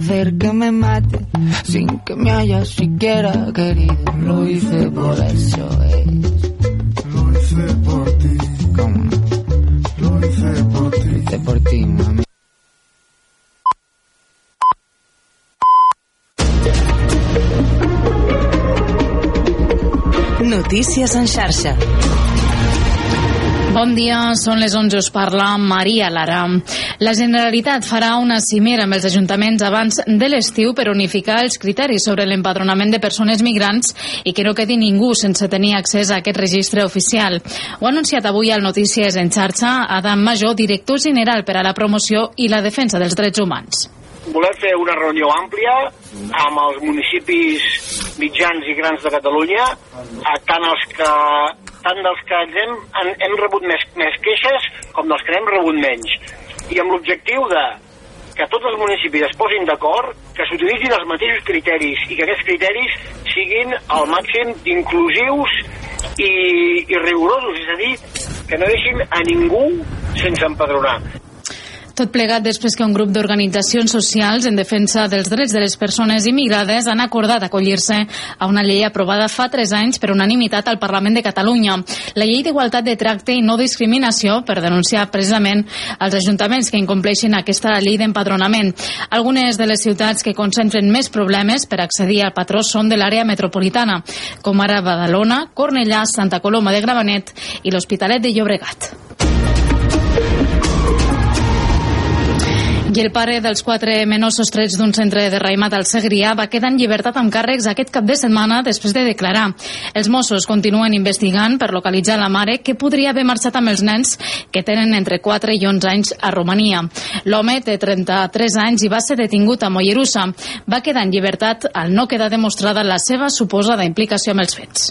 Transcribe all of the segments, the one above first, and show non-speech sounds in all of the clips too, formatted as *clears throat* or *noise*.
hacer que me mate sin que me haya siquiera querido. Lo hice por eso, es. Lo hice por ti. ¿Cómo? Lo hice por ti. Lo hice por ti, mami. Notícies en xarxa. Bon dia, són les 11, us parla Maria Lara. La Generalitat farà una cimera amb els ajuntaments abans de l'estiu per unificar els criteris sobre l'empadronament de persones migrants i que no quedi ningú sense tenir accés a aquest registre oficial. Ho ha anunciat avui al Notícies en xarxa Adam Major, director general per a la promoció i la defensa dels drets humans. volem fer una reunió àmplia amb els municipis mitjans i grans de Catalunya, tant els que tant dels que ens hem, en, hem rebut més, més queixes com dels que n'hem rebut menys. I amb l'objectiu de que tots els municipis es posin d'acord, que s'utilitzin els mateixos criteris i que aquests criteris siguin al màxim d'inclusius i, i rigorosos, és a dir, que no deixin a ningú sense empadronar. Tot plegat després que un grup d'organitzacions socials en defensa dels drets de les persones immigrades han acordat acollir-se a una llei aprovada fa 3 anys per unanimitat al Parlament de Catalunya. La llei d'igualtat de tracte i no discriminació per denunciar precisament els ajuntaments que incompleixin aquesta llei d'empadronament. Algunes de les ciutats que concentren més problemes per accedir al patró són de l'àrea metropolitana, com ara Badalona, Cornellà, Santa Coloma de Gramenet i l'Hospitalet de Llobregat. I el pare dels quatre menors sostrets d'un centre de Raimat al Segrià va quedar en llibertat amb càrrecs aquest cap de setmana després de declarar. Els Mossos continuen investigant per localitzar la mare que podria haver marxat amb els nens que tenen entre 4 i 11 anys a Romania. L'home té 33 anys i va ser detingut a Mollerussa. Va quedar en llibertat al no quedar demostrada la seva suposada implicació amb els fets.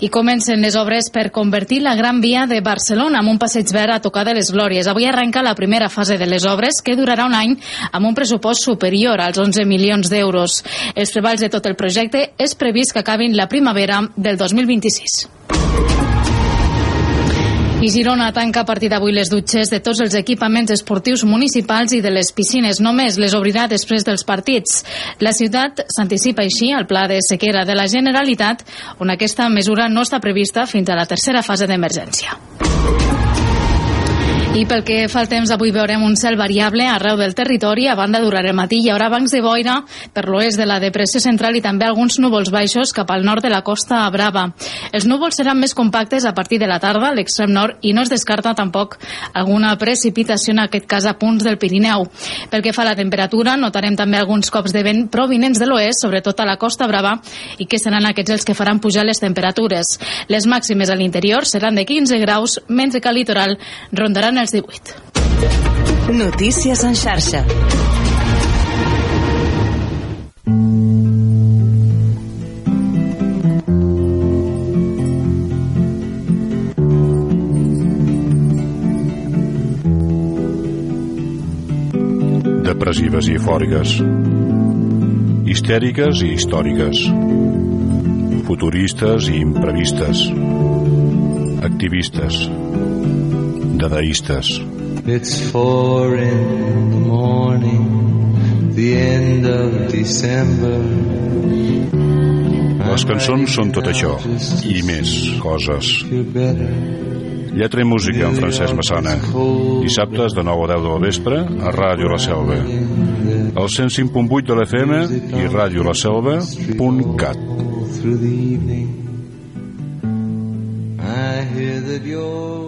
I comencen les obres per convertir la Gran Via de Barcelona en un passeig verd a tocar de les Glòries. Avui arrenca la primera fase de les obres, que durarà un any amb un pressupost superior als 11 milions d'euros. Els treballs de tot el projecte és previst que acabin la primavera del 2026. I Girona tanca a partir d'avui les dutxes de tots els equipaments esportius municipals i de les piscines. Només les obrirà després dels partits. La ciutat s'anticipa així al pla de sequera de la Generalitat, on aquesta mesura no està prevista fins a la tercera fase d'emergència. I pel que fa al temps, avui veurem un cel variable arreu del territori, a banda durant el matí hi haurà bancs de boira per l'oest de la depressió central i també alguns núvols baixos cap al nord de la costa brava. Els núvols seran més compactes a partir de la tarda a l'extrem nord i no es descarta tampoc alguna precipitació, en aquest cas a punts del Pirineu. Pel que fa a la temperatura, notarem també alguns cops de vent provinents de l'oest, sobretot a la costa brava, i que seran aquests els que faran pujar les temperatures. Les màximes a l'interior seran de 15 graus, mentre que al litoral rondaran els 18. Notícies en xarxa. depressives i eufòriques, histèriques i històriques, futuristes i imprevistes, activistes, dadaistes, It's four in the morning, the end of December. Les cançons són tot això, i més coses. Lletra i música amb Francesc Massana. Dissabtes de 9 a 10 del vespre a Ràdio La Selva. El 105.8 de l'FM i radiolaselva.cat. Through the evening, I hear that you're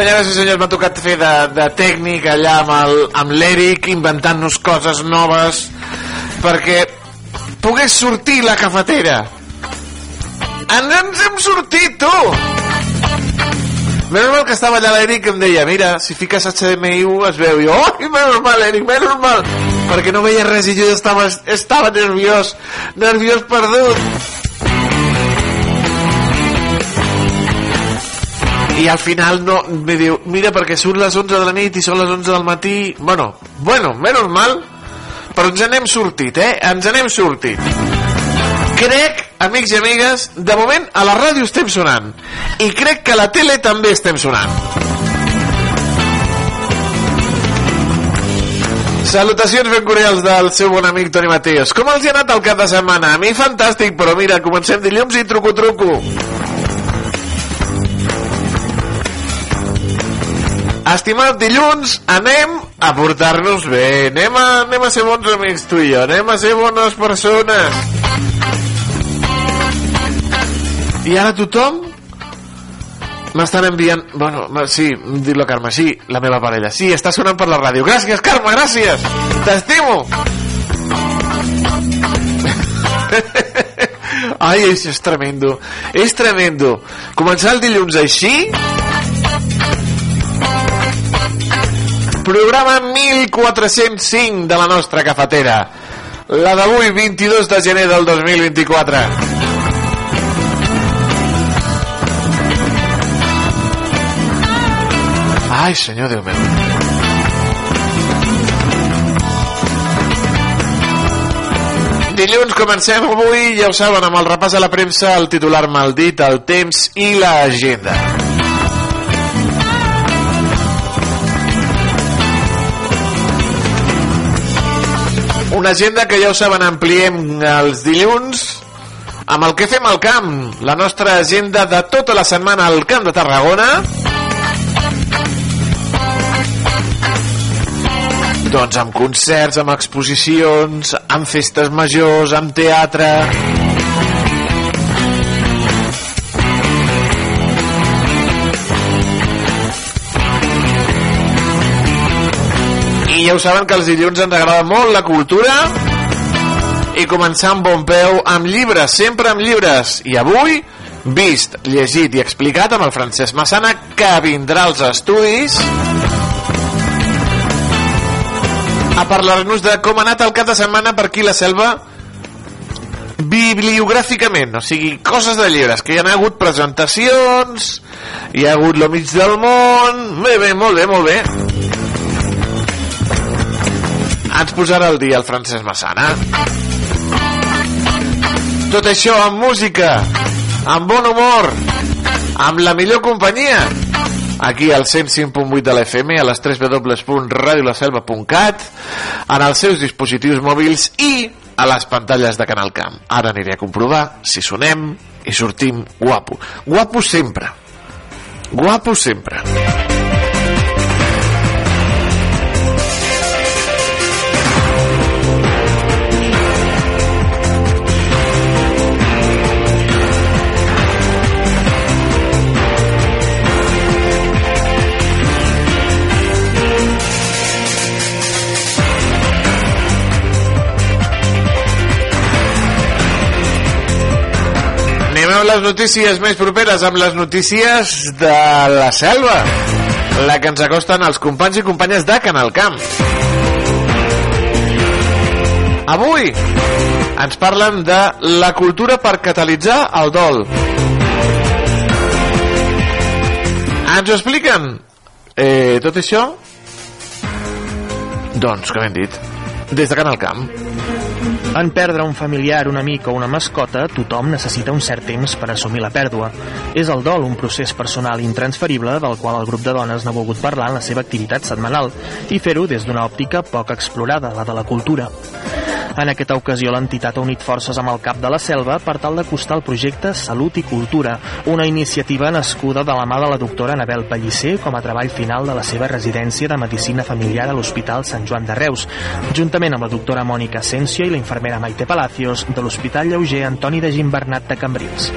Senyores i senyors, m'ha tocat fer de, de tècnic allà amb el- amb l'Eric, inventant-nos coses noves, perquè pogués sortir la cafetera. Ens, ens hem sortit, tu! Menys mal que estava allà l'Eric que em deia mira, si fiques HDMI1 es veu i jo, oh, menys mal Eric, menys mal perquè no veia res i jo estava, estava nerviós nerviós perdut i al final no, me diu mira perquè surt les 11 de la nit i són les 11 del matí bueno, bueno, menys mal però ens n'hem sortit, eh? ens n'hem sortit crec, amics i amigues, de moment a la ràdio estem sonant. I crec que a la tele també estem sonant. Salutacions ben cordials del seu bon amic Toni Mateos. Com els ha anat el cap de setmana? A mi fantàstic, però mira, comencem dilluns i truco-truco. Estimat dilluns, anem a portar-nos bé, anem a, anem a ser bons amics tu i jo, anem a ser bones persones. I ara tothom m'estan enviant... Bueno, sí, dir-lo Carme, sí, la meva parella. Sí, està sonant per la ràdio. Gràcies, Carme, gràcies! T'estimo! *laughs* Ai, és, és tremendo. És tremendo. Començar el dilluns així... Programa 1405 de la nostra cafetera. La d'avui, 22 de gener del 2024. Ai, senyor Déu meu. Dilluns comencem avui, ja ho saben, amb el repàs a la premsa, el titular maldit, el temps i l'agenda. Una agenda que ja ho saben, ampliem els dilluns amb el que fem al camp, la nostra agenda de tota la setmana al Camp de Tarragona. Doncs amb concerts, amb exposicions, amb festes majors, amb teatre... ja ho saben que els dilluns ens agrada molt la cultura i començar amb bon peu amb llibres, sempre amb llibres. I avui, vist, llegit i explicat amb el Francesc Massana, que vindrà als estudis a parlar-nos de com ha anat el cap de setmana per aquí la selva bibliogràficament, o sigui, coses de llibres, que hi ha hagut presentacions, hi ha hagut lo mig del món, bé, bé, molt bé, molt bé. Ens posarà al dia el Francesc Massana. Tot això amb música, amb bon humor, amb la millor companyia, aquí al 105.8 de la FM, a les 3 www.radiolaselva.cat, en els seus dispositius mòbils i a les pantalles de Canal Camp. Ara aniré a comprovar si sonem i sortim guapo. Guapo sempre. Guapo sempre. Anem amb les notícies més properes, amb les notícies de la selva, la que ens acosten els companys i companyes de Canal Camp. Avui ens parlen de la cultura per catalitzar el dol. Ens ho expliquen eh, tot això? Doncs, que ben dit, des de Canal Camp. En perdre un familiar, un amic o una mascota, tothom necessita un cert temps per assumir la pèrdua. És el dol un procés personal intransferible del qual el grup de dones n'ha volgut parlar en la seva activitat setmanal i fer-ho des d'una òptica poc explorada, la de la cultura. En aquesta ocasió l'entitat ha unit forces amb el cap de la selva per tal d'acostar el projecte Salut i Cultura, una iniciativa nascuda de la mà de la doctora Anabel Pellicer com a treball final de la seva residència de Medicina Familiar a l'Hospital Sant Joan de Reus, juntament amb la doctora Mònica Asensio i la infermera Maite Palacios de l'Hospital Lleuger Antoni de Gimbernat de Cambrils.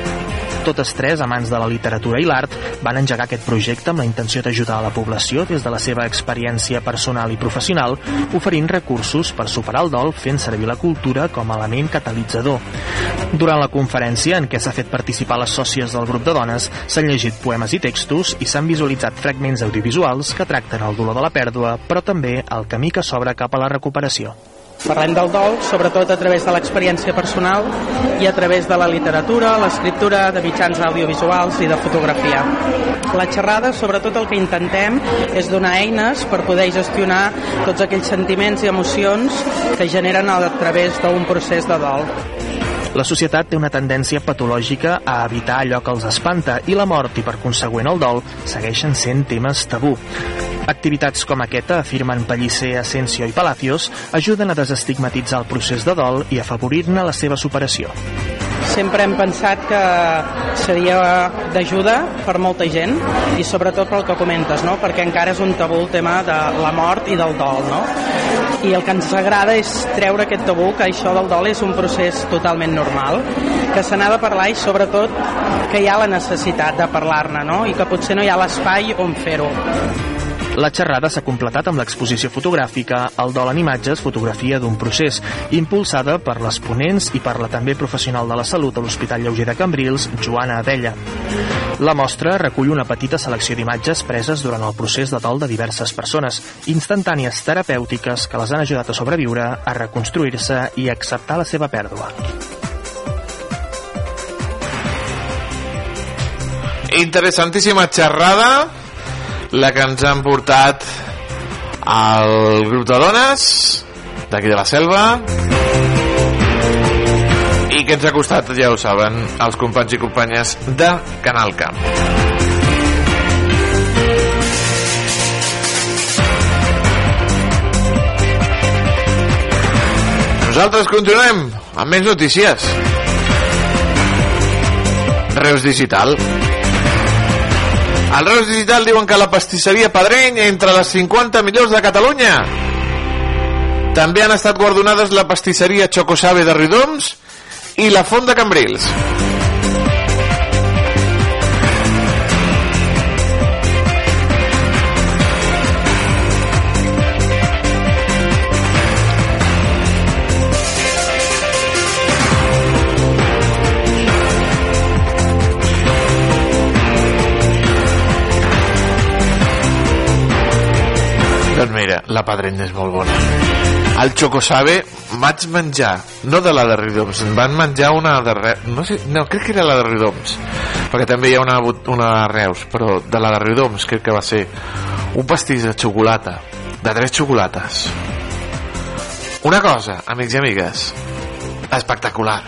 Totes tres, amants de la literatura i l'art, van engegar aquest projecte amb la intenció d'ajudar a la població des de la seva experiència personal i professional, oferint recursos per superar el dol fent servir la cultura com a element catalitzador. Durant la conferència, en què s'ha fet participar les sòcies del grup de dones, s'han llegit poemes i textos i s'han visualitzat fragments audiovisuals que tracten el dolor de la pèrdua, però també el camí que s'obre cap a la recuperació. Parlem del dol, sobretot a través de l'experiència personal i a través de la literatura, l'escriptura, de mitjans audiovisuals i de fotografia. La xerrada, sobretot el que intentem és donar eines per poder gestionar tots aquells sentiments i emocions que generen a través d'un procés de dol. La societat té una tendència patològica a evitar allò que els espanta i la mort i per consegüent el dol segueixen sent temes tabú. Activitats com aquesta, afirmen Pellicer, Asensio i Palacios, ajuden a desestigmatitzar el procés de dol i afavorir-ne la seva superació. Sempre hem pensat que seria d'ajuda per molta gent i sobretot pel que comentes, no? perquè encara és un tabú el tema de la mort i del dol. No? I el que ens agrada és treure aquest tabú, que això del dol és un procés totalment normal, que se n'ha de parlar i sobretot que hi ha la necessitat de parlar-ne no? i que potser no hi ha l'espai on fer-ho. La xerrada s'ha completat amb l'exposició fotogràfica El dol en imatges, fotografia d'un procés, impulsada per les ponents i per la també professional de la salut a l'Hospital Lleuger de Cambrils, Joana Abella. La mostra recull una petita selecció d'imatges preses durant el procés de dol de diverses persones, instantànies terapèutiques que les han ajudat a sobreviure, a reconstruir-se i a acceptar la seva pèrdua. Interessantíssima xerrada la que ens han portat el grup de dones d'aquí de la selva i que ens ha costat, ja ho saben, els companys i companyes de Canal Camp. Nosaltres continuem amb més notícies. Reus Digital. Al Reus Digital diuen que la pastisseria Padreny entre les 50 millors de Catalunya. També han estat guardonades la pastisseria Chocosabe de Ridoms i la Font de Cambrils. La padrenya és molt bona. El Chocosabe vaig menjar, no de la de Ridoms, van menjar una de Reus, no sé, no, crec que era la de Ridoms, perquè també hi ha una, una de Reus, però de la de Ridoms crec que va ser un pastís de xocolata, de tres xocolates. Una cosa, amics i amigues, espectacular.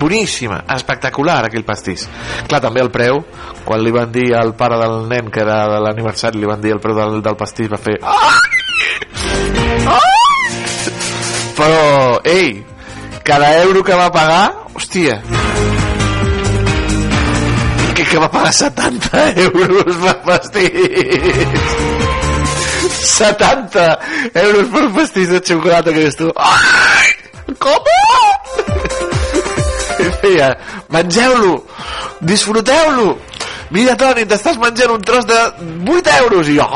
Boníssima, espectacular aquell pastís. Clar, també el preu, quan li van dir al pare del nen que era de l'aniversari, li van dir el preu del, del pastís, va fer... Ah! Però, ei, cada euro que va pagar, hòstia, que, que va pagar 70 euros per pastís. 70 euros per pastís de xocolata que dius tu. Ai, com? Feia, mengeu-lo, disfruteu-lo. Mira, Toni, t'estàs menjant un tros de 8 euros. I jo...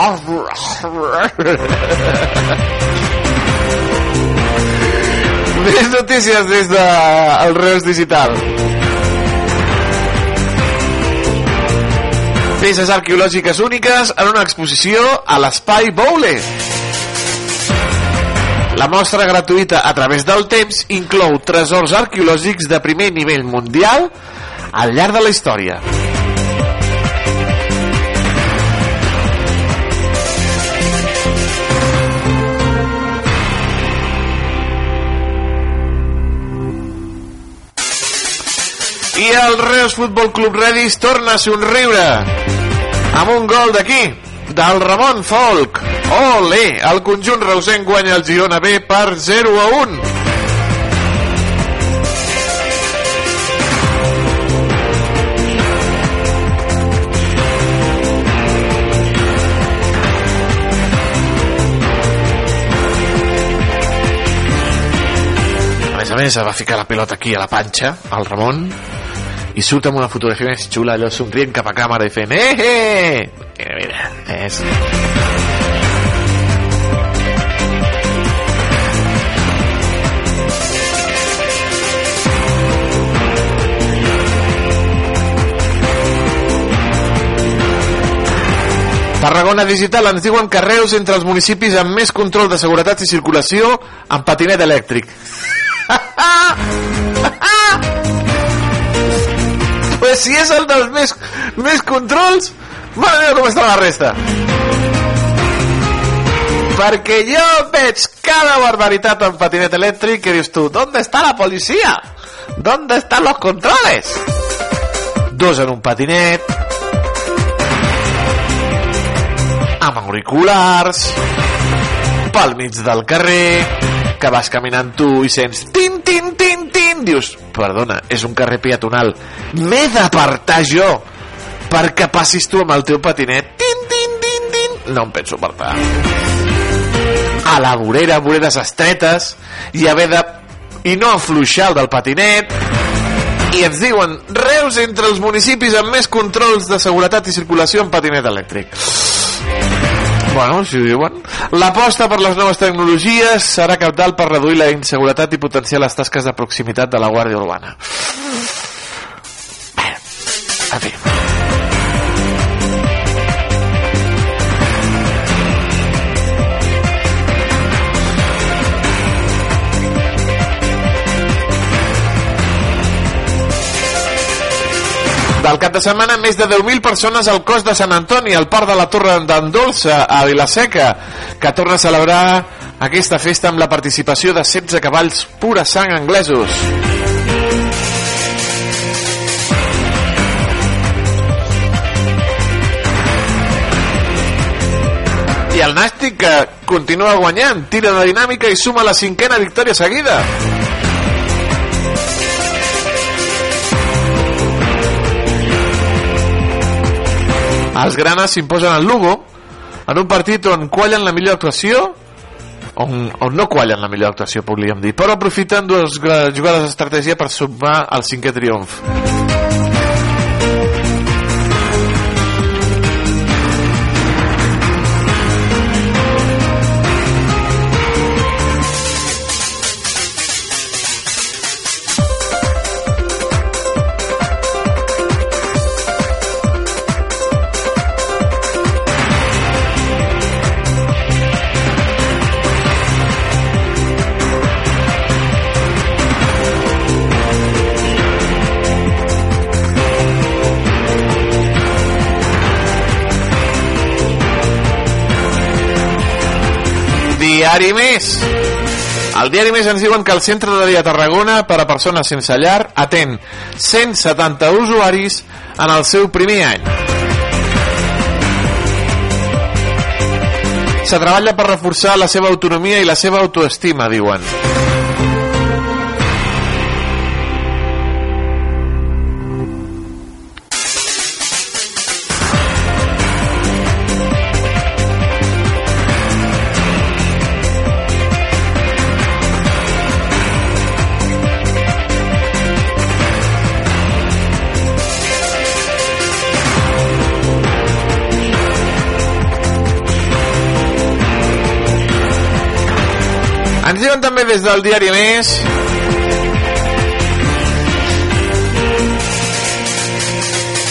Més notícies des de Reus Digital. Peces arqueològiques úniques en una exposició a l'Espai Boule. La mostra gratuïta a través del temps inclou tresors arqueològics de primer nivell mundial al llarg de la història. I el Reus Futbol Club Redis torna a somriure amb un gol d'aquí del Ramon Folk. Olé, el conjunt reusenc guanya el Girona B per 0 a 1 A més a més, va ficar la pilota aquí a la panxa, al Ramon, i surt amb una fotografia més xula, allò somrient cap a càmera i fent eh, eh! Mira, mira, és... Tarragona Digital ens diuen que Reus entre els municipis amb més control de seguretat i circulació amb patinet elèctric. *laughs* pues si és el dels més, més controls, mare meva com està la resta. Perquè jo veig cada barbaritat amb patinet elèctric que dius tu, ¿dónde está la policía? ¿Dónde están los controles? Dos en un patinet, amb auriculars, pel mig del carrer, que vas caminant tu i sents tin, tin, tin, tin, dius, perdona, és un carrer peatonal, m'he d'apartar jo perquè passis tu amb el teu patinet, tin, tin, tin, tin, no em penso apartar. A la vorera, voreres estretes, i haver de... i no afluixar el del patinet, i ens diuen Reus entre els municipis amb més controls de seguretat i circulació en patinet elèctric Bueno, si ho diuen. L'aposta per les noves tecnologies serà capdalt per reduir la inseguretat i potenciar les tasques de proximitat de la Guàrdia Urbana. Bé, en fi. Cap de setmana, més de 10.000 persones al cos de Sant Antoni, al Parc de la Torre d'en Dolça, a Vilaseca, que torna a celebrar aquesta festa amb la participació de 16 cavalls pura sang anglesos. I el Nàstic que continua guanyant, tira de dinàmica i suma la cinquena victòria seguida. Els granes s'imposen al Lugo en un partit on quallen la millor actuació on, on no quallen la millor actuació podríem dir, però aprofiten dues jugades d'estratègia per sumar el cinquè triomf Diari Més. Al Diari Més ens diuen que el centre de dia Tarragona per a persones sense llar atén 170 usuaris en el seu primer any. Se treballa per reforçar la seva autonomia i la seva autoestima, diuen. Des del diari Més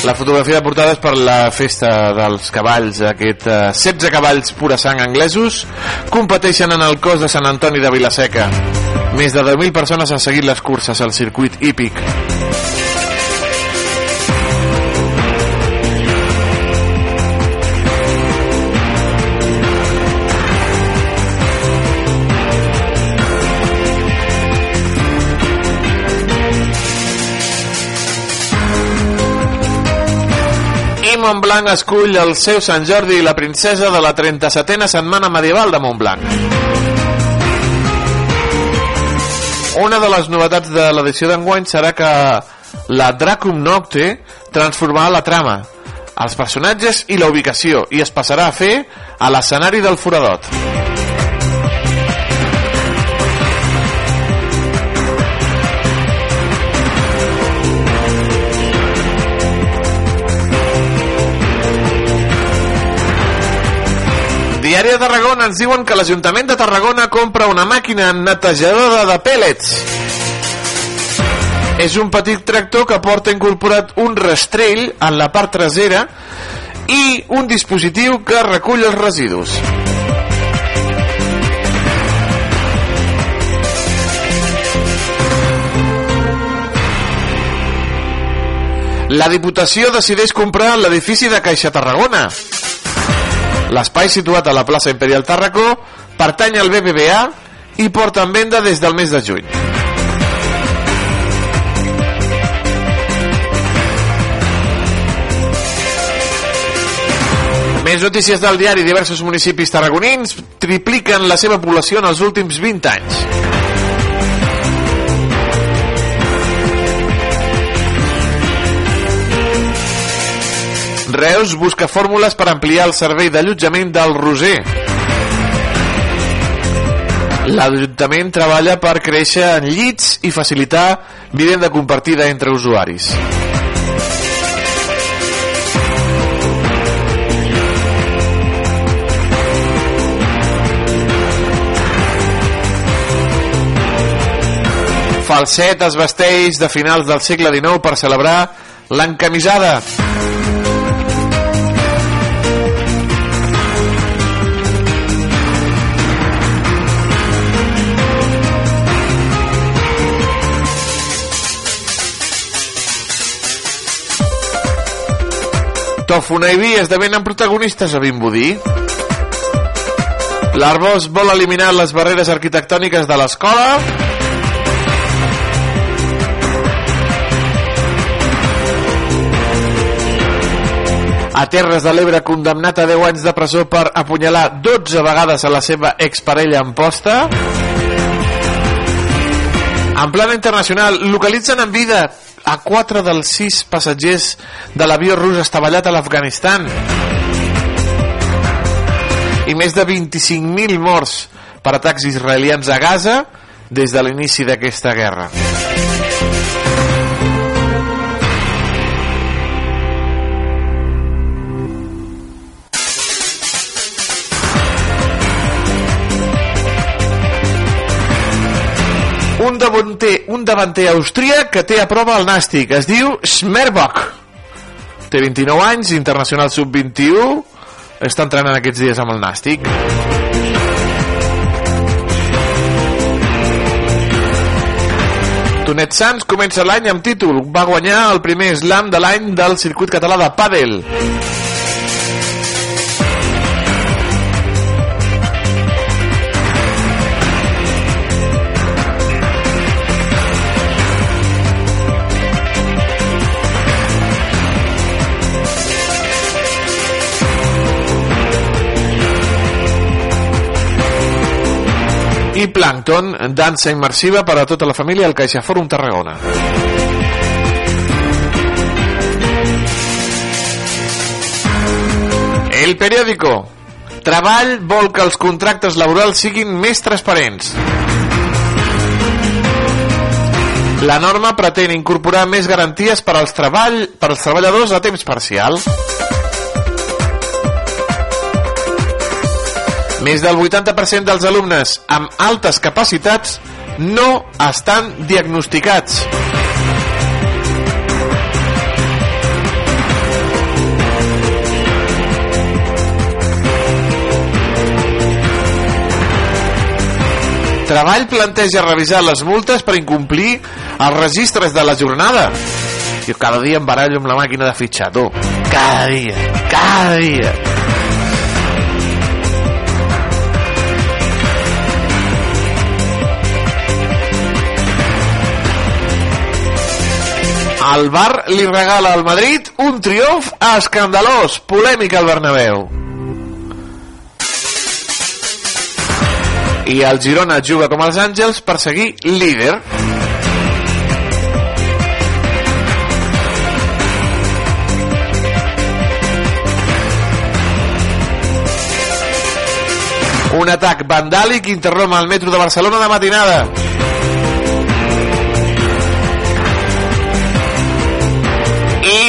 La fotografia de portada és per la festa dels cavalls, aquest eh, 16 cavalls pura sang anglesos competeixen en el cos de Sant Antoni de Vilaseca. Més de 10.000 persones han seguit les curses al circuit hípic. Montblanc escull el seu Sant Jordi i la princesa de la 37a setmana medieval de Montblanc. Una de les novetats de l'edició d'enguany serà que la Dracum Nocte transformarà la trama, els personatges i la ubicació i es passarà a fer a l'escenari del Foradot. Diari de Tarragona ens diuen que l'Ajuntament de Tarragona compra una màquina netejadora de pèl·lets. És un petit tractor que porta incorporat un rastrell en la part trasera i un dispositiu que recull els residus. La Diputació decideix comprar l'edifici de Caixa Tarragona. L'espai situat a la plaça Imperial Tàrraco pertany al BBVA i porta en venda des del mes de juny. Més notícies del diari. Diversos municipis tarragonins tripliquen la seva població en els últims 20 anys. Reus busca fórmules per ampliar el servei d'allotjament del Roser. L'Ajuntament treballa per créixer en llits i facilitar vivenda compartida entre usuaris. Falset es vesteix de finals del segle XIX per celebrar l'encamisada. Tòfona i Vi esdevenen protagonistes a Vimbodí. L'Arbós vol eliminar les barreres arquitectòniques de l'escola. A Terres de l'Ebre, condemnat a 10 anys de presó per apunyalar 12 vegades a la seva exparella en posta. En plana internacional, localitzen en vida a 4 dels 6 passatgers de l'avió rus estavellat a l'Afganistan. I més de 25.000 morts per atacs israelians a Gaza des de l'inici d'aquesta guerra. Un davanter, un davanter austríac que té a prova el Nàstic. Es diu Schmerbock. Té 29 anys, internacional sub-21. Està entrenant aquests dies amb el Nàstic. Tonet Sans comença l'any amb títol. Va guanyar el primer slam de l'any del circuit català de pàdel. Plankton, dansa immersiva per a tota la família al CaixaFòrum Tarragona. El periòdico. Treball vol que els contractes laborals siguin més transparents. La norma pretén incorporar més garanties per als, treball, per als treballadors a temps parcial. Més del 80% dels alumnes amb altes capacitats no estan diagnosticats. Treball planteja revisar les multes per incomplir els registres de la jornada. Jo cada dia em barallo amb la màquina de fitxar, tu. Cada dia, cada dia. El Bar li regala al Madrid un triomf escandalós, polèmic al Bernabéu. I el Girona juga com els Àngels per seguir líder. Un atac vandàlic interromp el metro de Barcelona de matinada.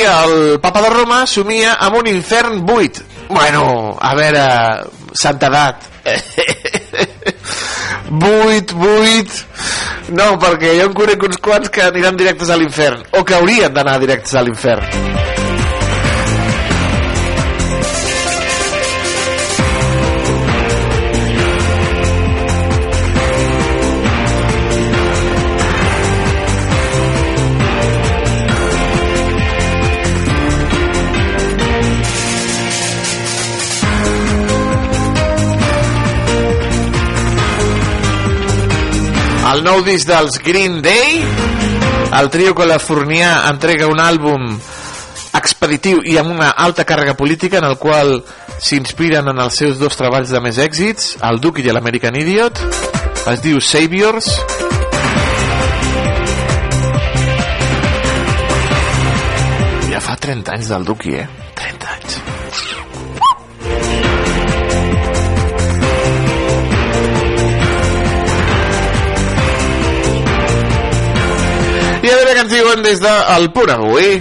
El papa de Roma somia amb un infern buit. Bueno, a veure, santedat. *laughs* buit, buit... No, perquè jo en conec uns quants que aniran directes a l'infern, o que haurien d'anar directes a l'infern. El nou disc dels Green Day, el trio californià entrega un àlbum expeditiu i amb una alta càrrega política en el qual s'inspiren en els seus dos treballs de més èxits, el Duke i l'American Idiot. Es diu Saviors. Ja fa 30 anys del Duki, eh? Què ens diuen des del punt avui.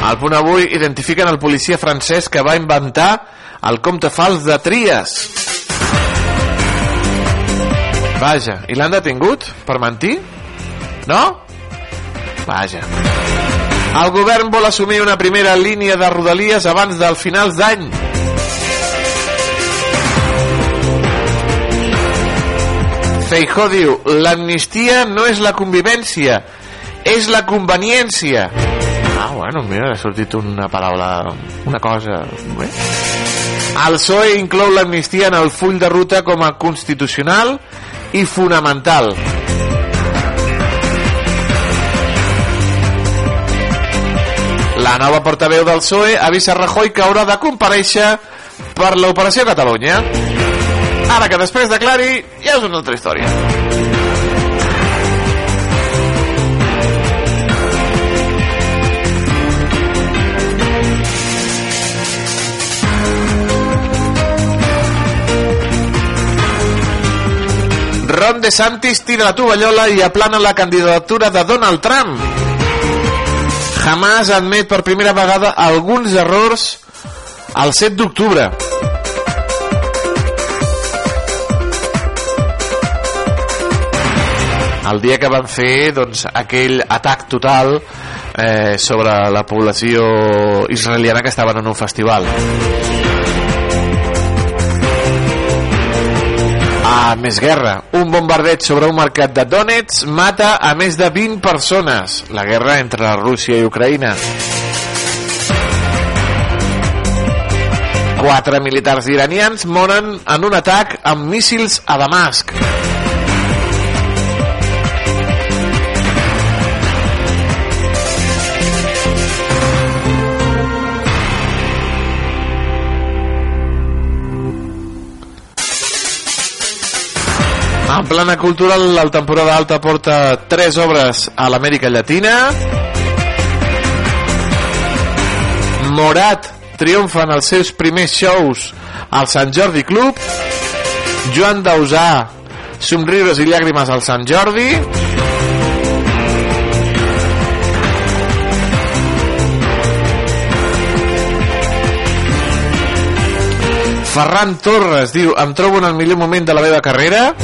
Al punt avui identifiquen el policia francès que va inventar el compte fals de Tries. Vaja, i l'han detingut per mentir? No? Vaja. El govern vol assumir una primera línia de rodalies abans del finals d'any. Feijó diu, l'amnistia no és la convivència, és la conveniència. Ah, bueno, mira, ha sortit una paraula, una cosa... Bé. El PSOE inclou l'amnistia en el full de ruta com a constitucional i fonamental. La nova portaveu del PSOE avisa Rajoy que haurà de compareixer per l'operació Catalunya. Ara que després declari, ja és una altra història. Ron DeSantis tira la tovallola i aplana la candidatura de Donald Trump. Hamas admet per primera vegada alguns errors el 7 d'octubre. El dia que van fer doncs, aquell atac total eh, sobre la població israeliana que estaven en un festival. A més guerra, un bombardeig sobre un mercat de Donetsk mata a més de 20 persones. La guerra entre Rússia i Ucraïna. Quatre militars iranians moren en un atac amb míssils a Damasc. En plana cultural, la temporada alta porta tres obres a l'Amèrica Llatina. Morat triomfa en els seus primers shows al Sant Jordi Club. Joan Dausà, somriures i llàgrimes al Sant Jordi. Ferran Torres diu em trobo en el millor moment de la meva carrera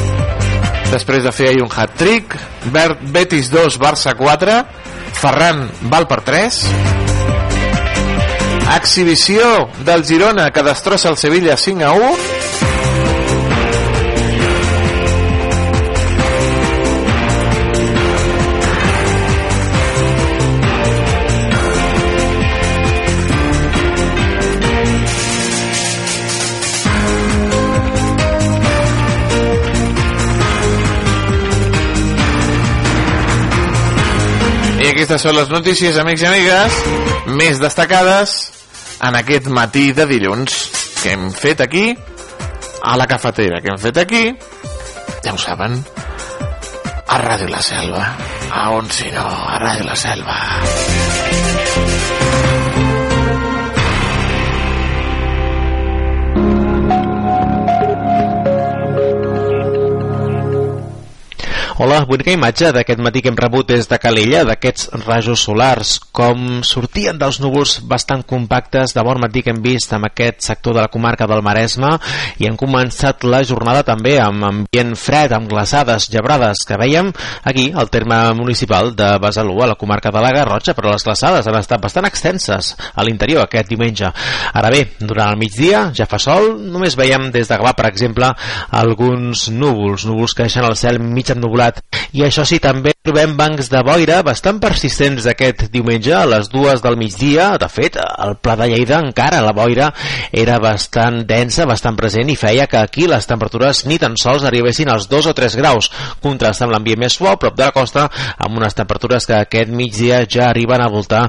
després de fer ahir un hat-trick Betis 2, Barça 4 Ferran val per 3 exhibició del Girona que destrossa el Sevilla 5 a 1 aquestes són les notícies, amics i amigues, més destacades en aquest matí de dilluns que hem fet aquí, a la cafetera que hem fet aquí, ja ho saben, a Ràdio La Selva. A on si no, a Ràdio La Selva. Hola, bonica imatge d'aquest matí que hem rebut des de Calella, d'aquests rajos solars, com sortien dels núvols bastant compactes de bon matí que hem vist en aquest sector de la comarca del Maresme i han començat la jornada també amb ambient fred, amb glaçades, llebrades que veiem aquí al terme municipal de Besalú, a la comarca de la Garrotxa, però les glaçades han estat bastant extenses a l'interior aquest diumenge. Ara bé, durant el migdia ja fa sol, només veiem des de Gavà, per exemple, alguns núvols, núvols que deixen el cel mig ennubulat i això sí, també trobem bancs de boira bastant persistents aquest diumenge a les dues del migdia. De fet, al Pla de Lleida encara la boira era bastant densa, bastant present i feia que aquí les temperatures ni tan sols arribessin als 2 o 3 graus, contrastant amb l'ambient més suau prop de la costa amb unes temperatures que aquest migdia ja arriben a voltar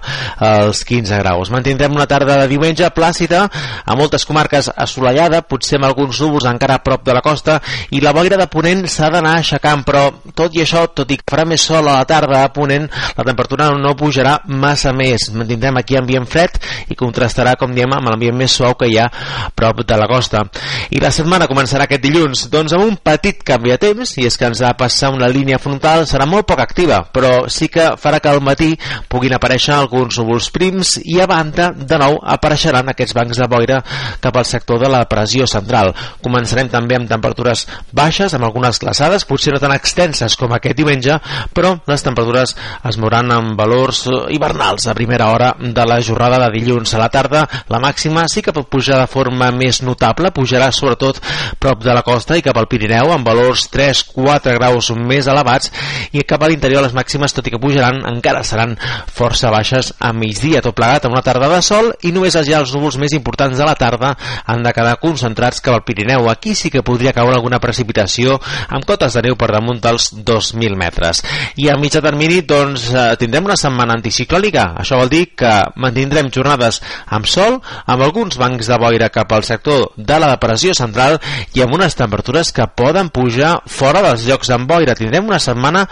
els 15 graus. Mantindrem una tarda de diumenge plàcida, a moltes comarques assolellada, potser amb alguns núvols encara a prop de la costa i la boira de Ponent s'ha d'anar aixecant, però tot i això, tot i que farà més sol a la tarda a Ponent, la temperatura no pujarà massa més. Mantindrem aquí ambient fred i contrastarà, com diem, amb l'ambient més suau que hi ha prop de la costa. I la setmana començarà aquest dilluns, doncs amb un petit canvi de temps, i és que ens ha passar una línia frontal, serà molt poc activa, però sí que farà que al matí puguin aparèixer alguns núvols prims i a banda, de nou, apareixeran aquests bancs de boira cap al sector de la pressió central. Començarem també amb temperatures baixes, amb algunes glaçades, potser no tan extenses com aquest diumenge, però les temperatures es mouran amb valors hivernals a primera hora de la jornada de dilluns a la tarda. La màxima sí que pot pujar de forma més notable, pujarà sobretot prop de la costa i cap al Pirineu amb valors 3-4 graus més elevats i cap a l'interior les màximes, tot i que pujaran, encara seran força baixes a migdia, tot plegat amb una tarda de sol i només ja els núvols més importants de la tarda han de quedar concentrats cap al Pirineu. Aquí sí que podria caure alguna precipitació amb cotes de neu per damunt dels 2.000 metres. I a mitjà termini doncs, eh, tindrem una setmana anticiclònica. Això vol dir que mantindrem jornades amb sol, amb alguns bancs de boira cap al sector de la depressió central i amb unes temperatures que poden pujar fora dels llocs amb boira. Tindrem una setmana,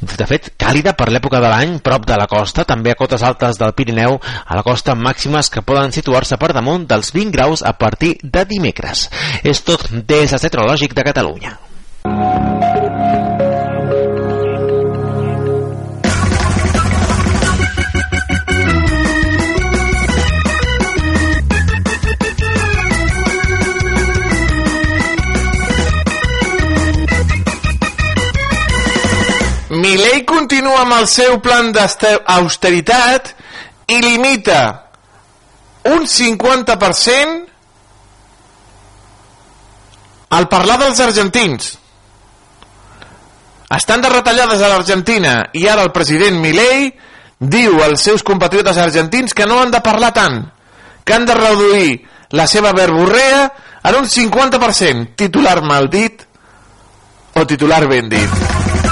de fet, càlida per l'època de l'any, prop de la costa, també a cotes altes del Pirineu, a la costa màximes que poden situar-se per damunt dels 20 graus a partir de dimecres. És tot des del Meteorològic de Catalunya. Milei continua amb el seu plan d'austeritat i limita un 50% al parlar dels argentins. Estan de retallades a l'Argentina i ara el president Milei diu als seus compatriotes argentins que no han de parlar tant, que han de reduir la seva verborrea en un 50%, titular mal dit o titular ben dit.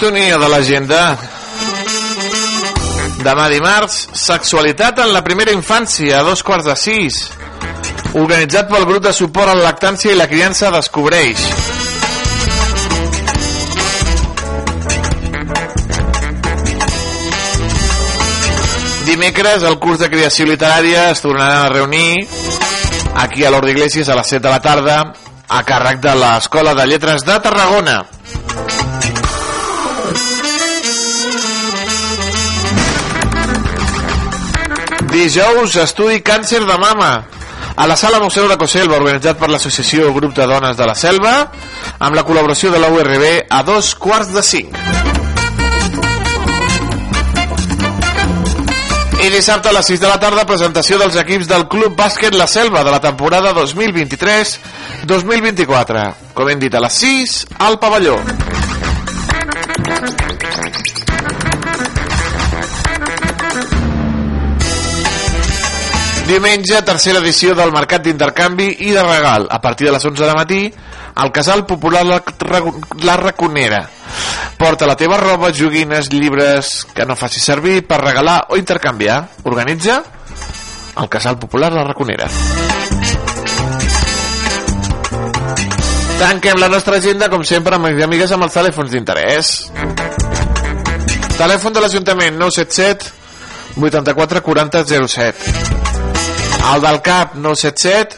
Sintonia de l'agenda. Demà dimarts, sexualitat en la primera infància, a dos quarts de sis. Organitzat pel grup de suport a la lactància i la criança descobreix. Dimecres, el curs de creació literària es tornaran a reunir aquí a l'Hort d'Iglesias a les 7 de la tarda a càrrec de l'Escola de Lletres de Tarragona. Dijous, estudi càncer de mama a la sala Museu de Coselva, organitzat per l'associació Grup de Dones de la Selva, amb la col·laboració de la URB a dos quarts de cinc. I dissabte a les 6 de la tarda presentació dels equips del Club Bàsquet La Selva de la temporada 2023-2024. Com hem dit, a les 6 al pavelló. Diumenge, tercera edició del Mercat d'Intercanvi i de Regal. A partir de les 11 de matí, al Casal Popular La, Raconera. Porta la teva roba, joguines, llibres que no facis servir per regalar o intercanviar. Organitza el Casal Popular La Raconera. Tanquem la nostra agenda, com sempre, amb amigues amb els telèfons d'interès. Telèfon de l'Ajuntament 977 84 40 07. El del CAP 977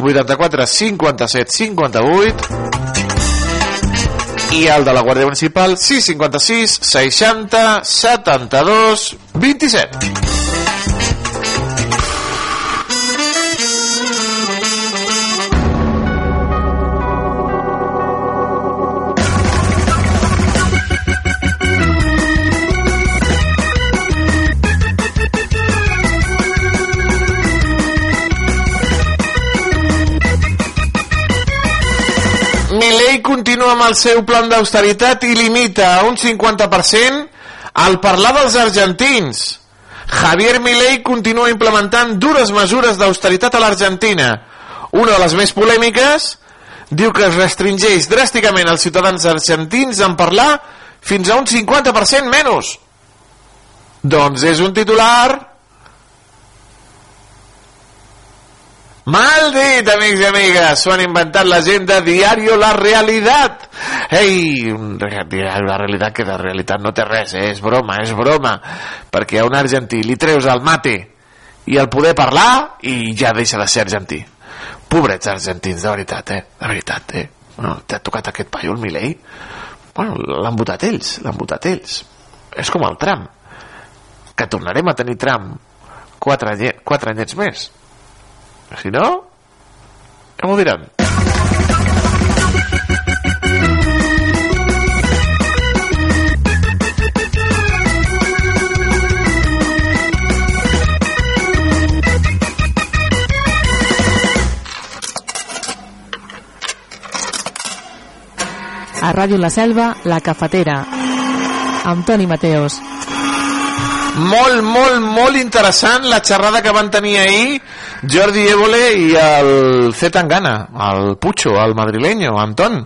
84 57 58 i el de la Guàrdia Municipal 656 60 72 27 continua amb el seu plan d'austeritat i limita a un 50% al parlar dels argentins. Javier Milei continua implementant dures mesures d'austeritat a l'Argentina. Una de les més polèmiques diu que es restringeix dràsticament als ciutadans argentins en parlar fins a un 50% menys. Doncs és un titular Mal dit, amics i amigues, s'ho han inventat l'agenda Diario La Realitat. Ei, Diario La Realitat que de realitat no té res, eh? és broma, és broma, perquè a un argentí li treus el mate i el poder parlar i ja deixa de ser argentí. Pobrets argentins, de veritat, eh? De veritat, eh? Bueno, t'ha tocat aquest paio, el Milei? Bueno, l'han votat ells, l'han votat ells. És com el tram, que tornarem a tenir tram quatre, quatre anyets més. Si no, ja m'ho diran. A Ràdio La Selva, La Cafetera. Amb Toni Mateos. Molt, molt, molt interessant la xerrada que van tenir ahir Jordi Évole i el C. Tangana, el Pucho, el madrileño, Anton.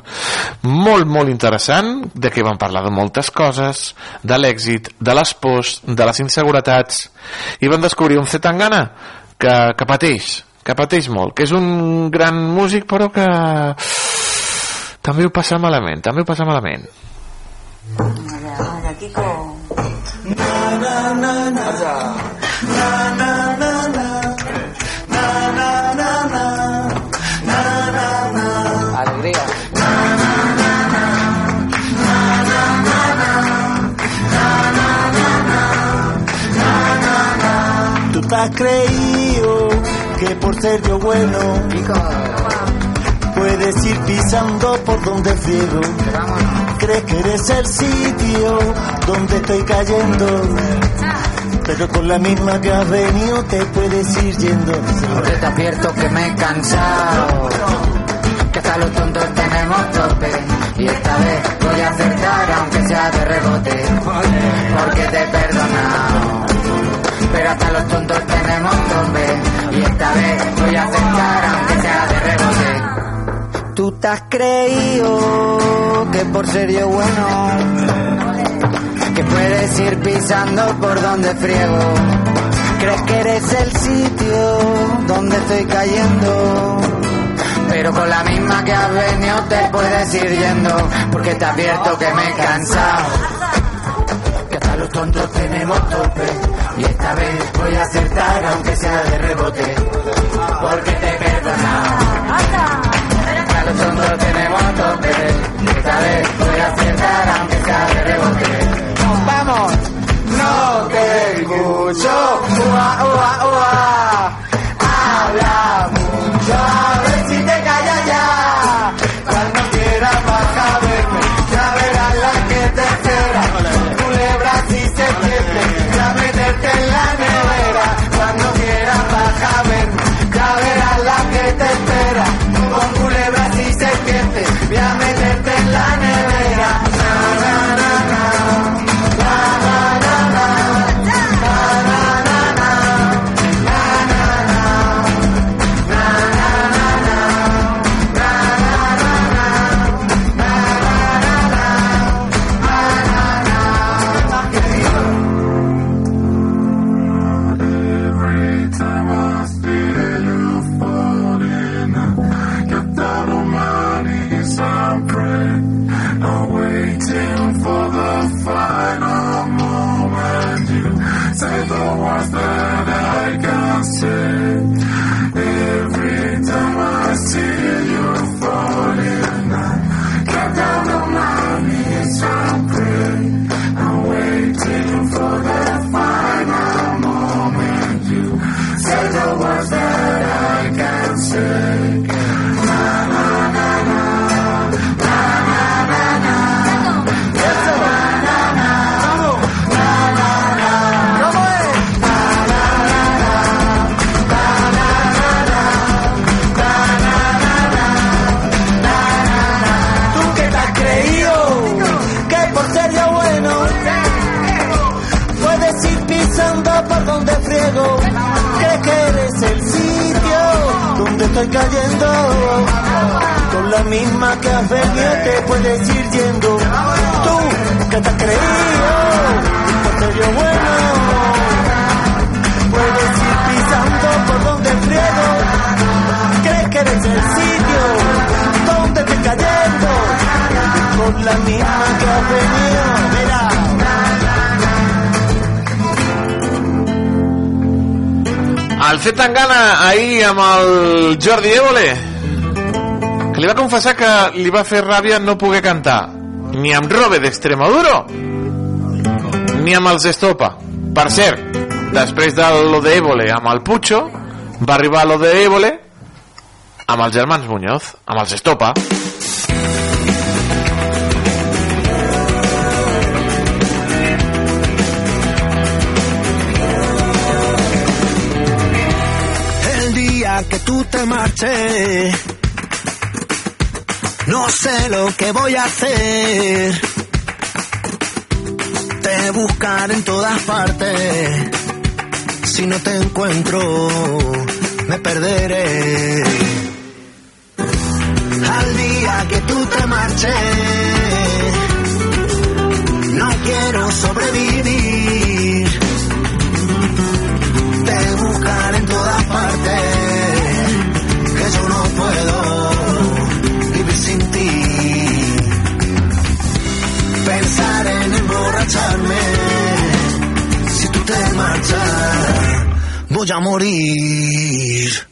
Molt, molt interessant, de què van parlar de moltes coses, de l'èxit, de les pors, de les inseguretats, i van descobrir un C. Tangana que, que pateix, que pateix molt, que és un gran músic però que també ho passa malament, també ho passa malament. Alegría. Te has creído que por ser yo bueno puedes ir pisando por donde friego. Crees que eres el sitio donde estoy cayendo. Pero con la misma que has venido te puedes ir yendo. Porque te advierto que me he cansado. Que hasta los tontos tenemos tope. Y esta vez voy a acertar aunque sea de rebote. Porque te he perdonado. Pero hasta los tontos tenemos tope. Y esta vez voy a acertar aunque sea de rebote. Tú te has creído que por ser yo bueno que puedes ir pisando por donde friego. Crees que eres el sitio donde estoy cayendo. Pero con la misma que has venido te puedes ir yendo, porque te advierto que me he cansado. Los tontos tenemos tope, y esta vez voy a acertar aunque sea de rebote, porque te he perdonado. A los tontos tenemos tope, y esta vez voy a acertar aunque sea de rebote. ¡Nos vamos! No te escucho, ua, ua, ua. Amb el Jordi Évole que li va confessar que li va fer ràbia no poder cantar ni amb Robe d'Extremaduro ni amb els Estopa. Per cert, després de lo de Évole amb el Pucho va arribar lo de Évole amb els germans Muñoz amb els Estopa te marches, no sé lo que voy a hacer. Te buscaré en todas partes. Si no te encuentro, me perderé. Al día que tú te marches, voy a morir.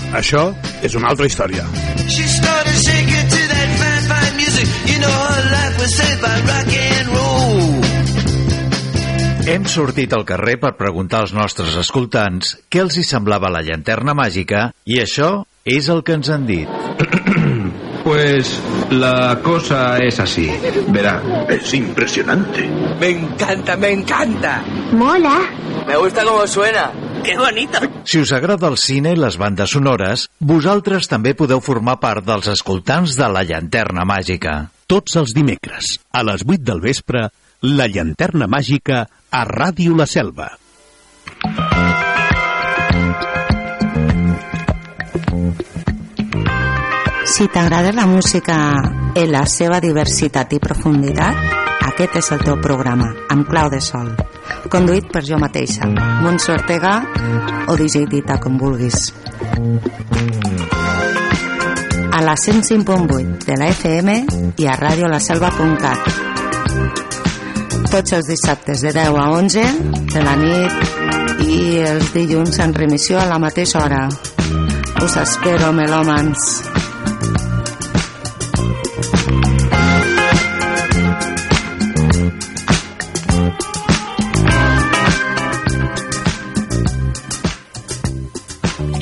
això és una altra història. She started shaking to that fine, fine music. You know her life was saved by rock and roll. Hem sortit al carrer per preguntar als nostres escoltants què els hi semblava la llanterna màgica i això és el que ens han dit. *clears throat* Pues la cosa es así. Verá, es impresionante. Me encanta, me encanta. Mola. Me gusta cómo suena. ¡Qué bonito! Si us agrada el cine i les bandes sonores, vosaltres també podeu formar part dels escoltants de la llanterna màgica. Tots els dimecres, a les 8 del vespre, la llanterna màgica a Ràdio La Selva. Si t'agrada la música en la seva diversitat i profunditat, aquest és el teu programa, amb clau de sol. Conduït per jo mateixa, Montse Ortega o DJ Dita, com vulguis. A la 105.8 de la FM i a radiolaselva.cat. Tots els dissabtes de 10 a 11 de la nit i els dilluns en remissió a la mateixa hora. Us espero, melòmans.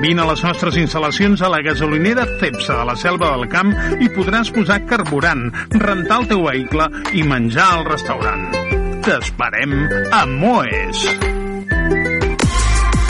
Vine a les nostres instal·lacions a la gasolinera Cepsa de la Selva del Camp i podràs posar carburant, rentar el teu vehicle i menjar al restaurant. T'esperem a Moes.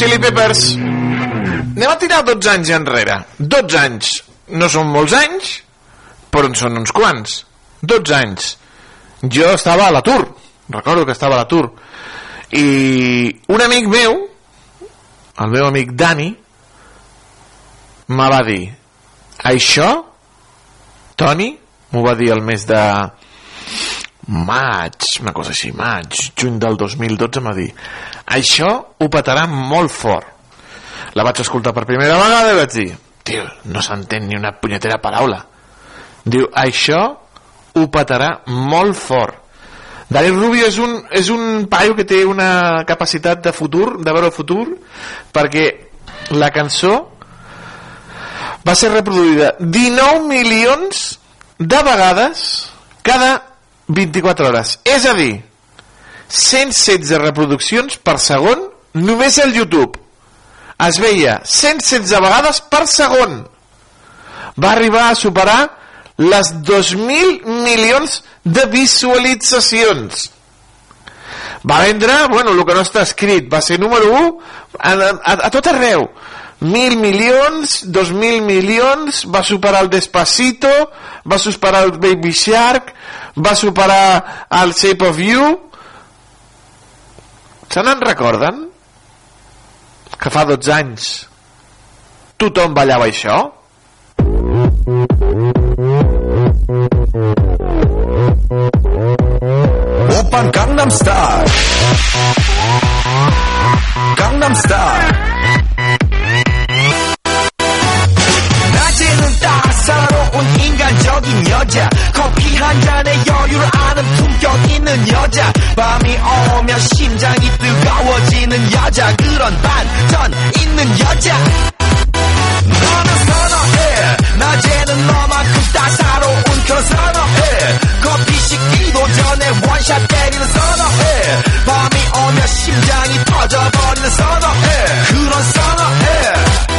Chili Peppers. Anem a tirar 12 anys enrere. 12 anys. No són molts anys, però en són uns quants. 12 anys. Jo estava a l'atur. Recordo que estava a l'atur. I un amic meu, el meu amic Dani, me va dir això, Toni, m'ho va dir el mes de maig, una cosa així, maig, juny del 2012 em va dir això ho petarà molt fort. La vaig escoltar per primera vegada i vaig dir, tio, no s'entén ni una punyetera paraula. Diu, això ho petarà molt fort. Dani Rubio és un, és un paio que té una capacitat de futur, de veure el futur, perquè la cançó va ser reproduïda 19 milions de vegades cada 24 hores. És a dir, 116 reproduccions per segon només al YouTube. Es veia 116 vegades per segon. Va arribar a superar les 2.000 milions de visualitzacions. va vendre, bueno, el que no està escrit, va ser número 1 a, a, a tot arreu. Mil milions, dos mil milions, va superar el Despacito, va superar el Baby Shark, va superar el Shape of You. Se n'en recorden? Que fa 12 anys tothom ballava això? 오빤 강남스타일 강남스타일 낮에는 따사로운 인간적인 여자. 커피 한 잔에 여유를 아는 품격 있는 여자. 밤이 오면 심장이 뜨거워지는 여자. 그런 반전 있는 여자. 너는 선어해. 낮에는 너만큼 따사로운 그런 선어해. 커피 식기도 전에 원샷 때리는 선어해. 밤이 오면 심장이 터져버리는 선어해. 그런 선어해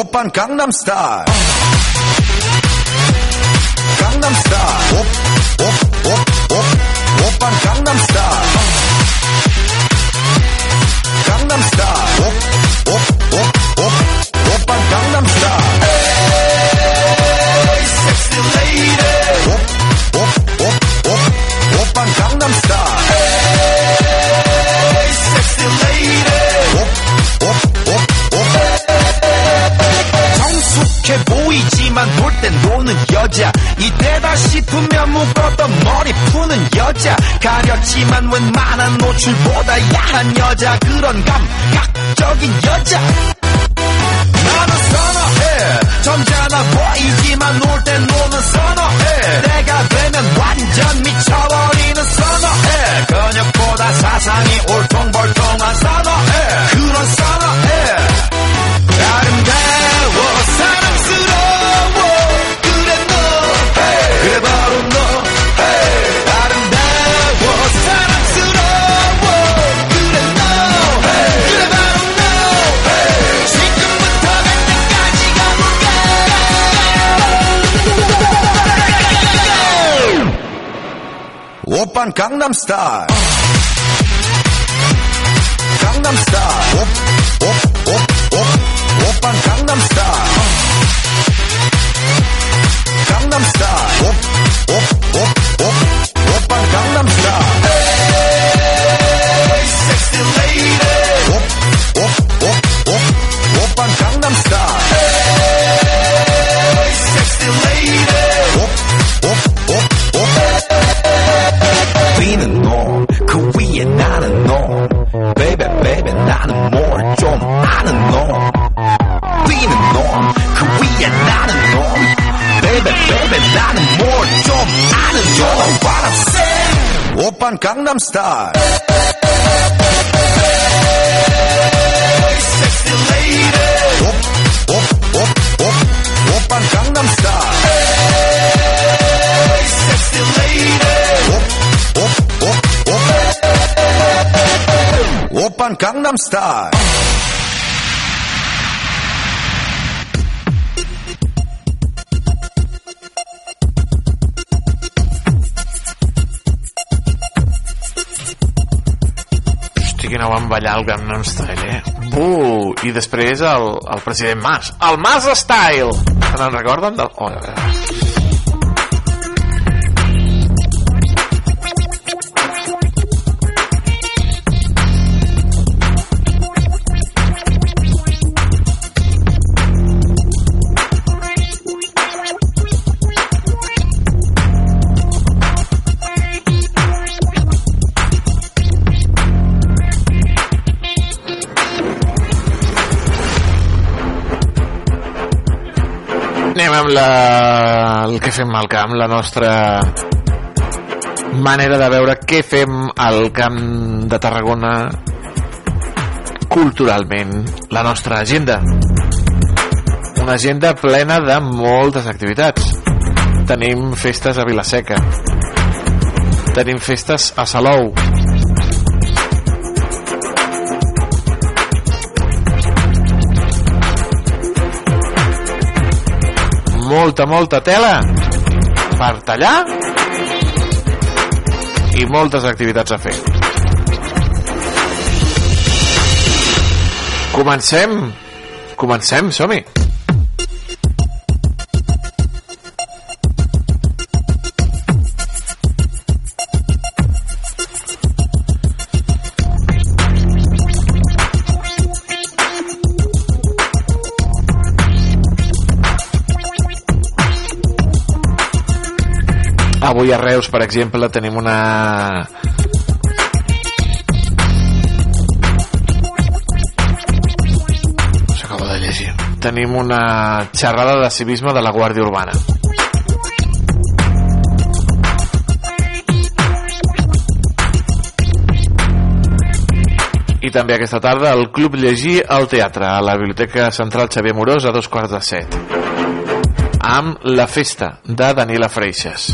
오빤 강남스타일 강남스타일 옵옵옵옵 오빤 강남스타일 강남스타일 옵옵옵옵 오 땐 노는 여자. 이때다 싶으면 묶었던 머리 푸는 여자. 가렸지만 웬만한 노출보다 야한 여자. 그런 감각적인 여자. 나는 선어해. 점잖아 보이지만 놀땐 노는 선어해. 내가 되면 완전 미쳐버리는 선어해. 근육보다 사상이 그런 선어해 오빤 강남스타일 강남스타일 옵옵옵옵 오빤 강남스타일 강남스타일 옵옵 Gangnam Style. Gangnam Style. Hey, sexy lady. Whoop, whoop, whoop, whoop. Oppan Gangnam Style. No van ballar el Gangnam Style, eh? Buh! I després el, el president Mas. El Mas Style! Se n'en recorden? Del... Oh, la... el que fem al camp, la nostra manera de veure què fem al camp de Tarragona culturalment, la nostra agenda. Una agenda plena de moltes activitats. Tenim festes a Vilaseca. Tenim festes a Salou. Molta, molta tela per tallar i moltes activitats a fer. Comencem. Comencem, som-hi. Avui a Reus, per exemple, tenim una... S'acaba de llegir. Tenim una xerrada de civisme de la Guàrdia Urbana. I també aquesta tarda el Club Llegir al Teatre, a la Biblioteca Central Xavier Morós, a dos quarts de set amb La Festa, de Daniela Freixas.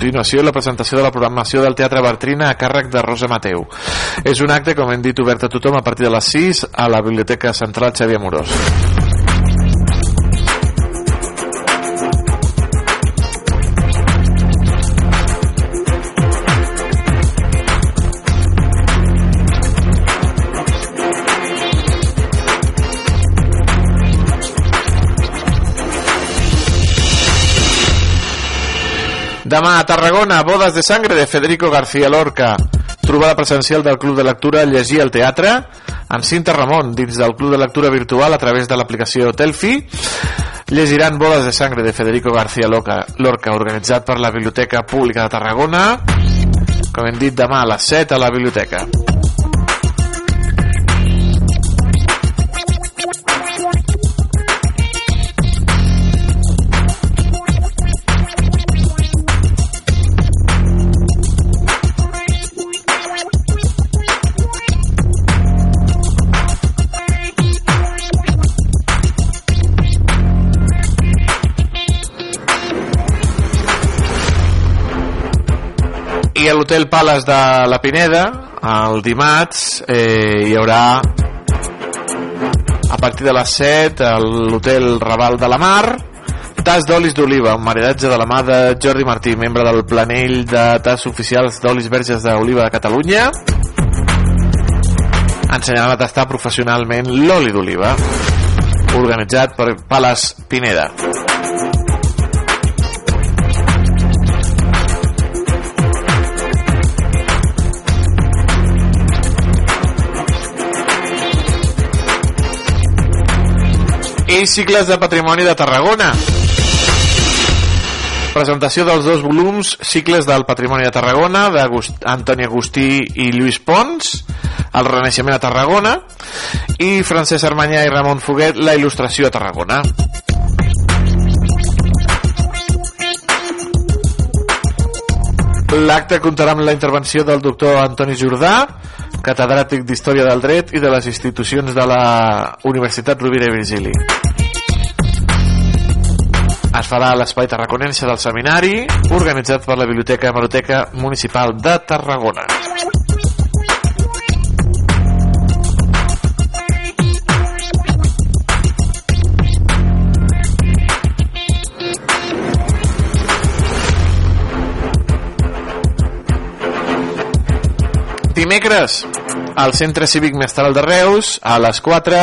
Continuació, la presentació de la programació del Teatre Bartrina a càrrec de Rosa Mateu. És un acte, com hem dit, obert a tothom a partir de les 6 a la Biblioteca Central Xavier Morós. Demà a Tarragona, Bodes de Sangre de Federico García Lorca. Trobada presencial del Club de Lectura Llegir al Teatre amb Cinta Ramon dins del Club de Lectura Virtual a través de l'aplicació Telfi. Llegiran Bodes de Sangre de Federico García Lorca, Lorca organitzat per la Biblioteca Pública de Tarragona. Com hem dit, demà a les 7 a la biblioteca. I a l'Hotel Palace de la Pineda el dimarts eh, hi haurà a partir de les 7 a l'Hotel Raval de la Mar tas d'olis d'oliva, un maridatge de la mà de Jordi Martí, membre del planell de tas oficials d'olis verges d'oliva de Catalunya. Ensenyaran a tastar professionalment l'oli d'oliva organitzat per Palace Pineda cicles de patrimoni de Tarragona presentació dels dos volums cicles del patrimoni de Tarragona d'Antoni Agustí i Lluís Pons el Renaixement a Tarragona i Francesc Armanyà i Ramon Foguet la il·lustració a Tarragona L'acte comptarà amb la intervenció del doctor Antoni Jordà, catedràtic d'Història del Dret i de les institucions de la Universitat Rovira i Virgili. Es farà l'Espai Tarraconense del Seminari, organitzat per la Biblioteca Hemeroteca Municipal de Tarragona. Dimecres, al Centre Cívic Mestral de Reus, a les 4,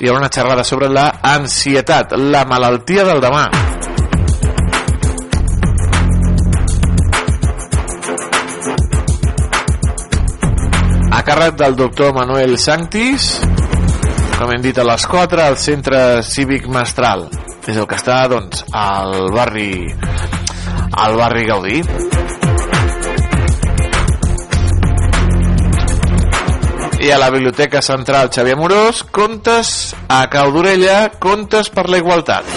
hi haurà una xerrada sobre la ansietat, la malaltia del demà. A càrrec del doctor Manuel Sanctis, com hem dit a les 4, al Centre Cívic Mestral. És el que està, doncs, al barri al barri Gaudí. I a la Biblioteca Central Xavier Morós contes a Cau d'Orella contes per la igualtat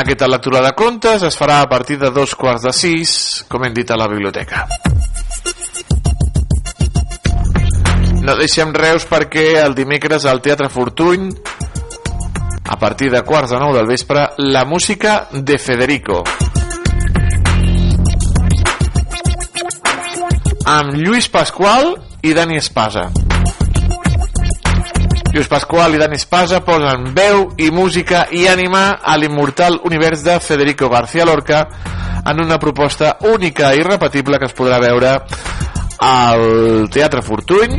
Aquesta lectura de contes es farà a partir de dos quarts de sis, com hem dit a la biblioteca. No deixem Reus perquè el dimecres al Teatre Fortuny a partir de quarts de nou del vespre la música de Federico amb Lluís Pasqual i Dani Espasa. Lluís Pasqual i Dani Espasa posen veu i música i ànima a l'immortal univers de Federico García Lorca en una proposta única i irrepetible que es podrà veure al Teatre Fortuny.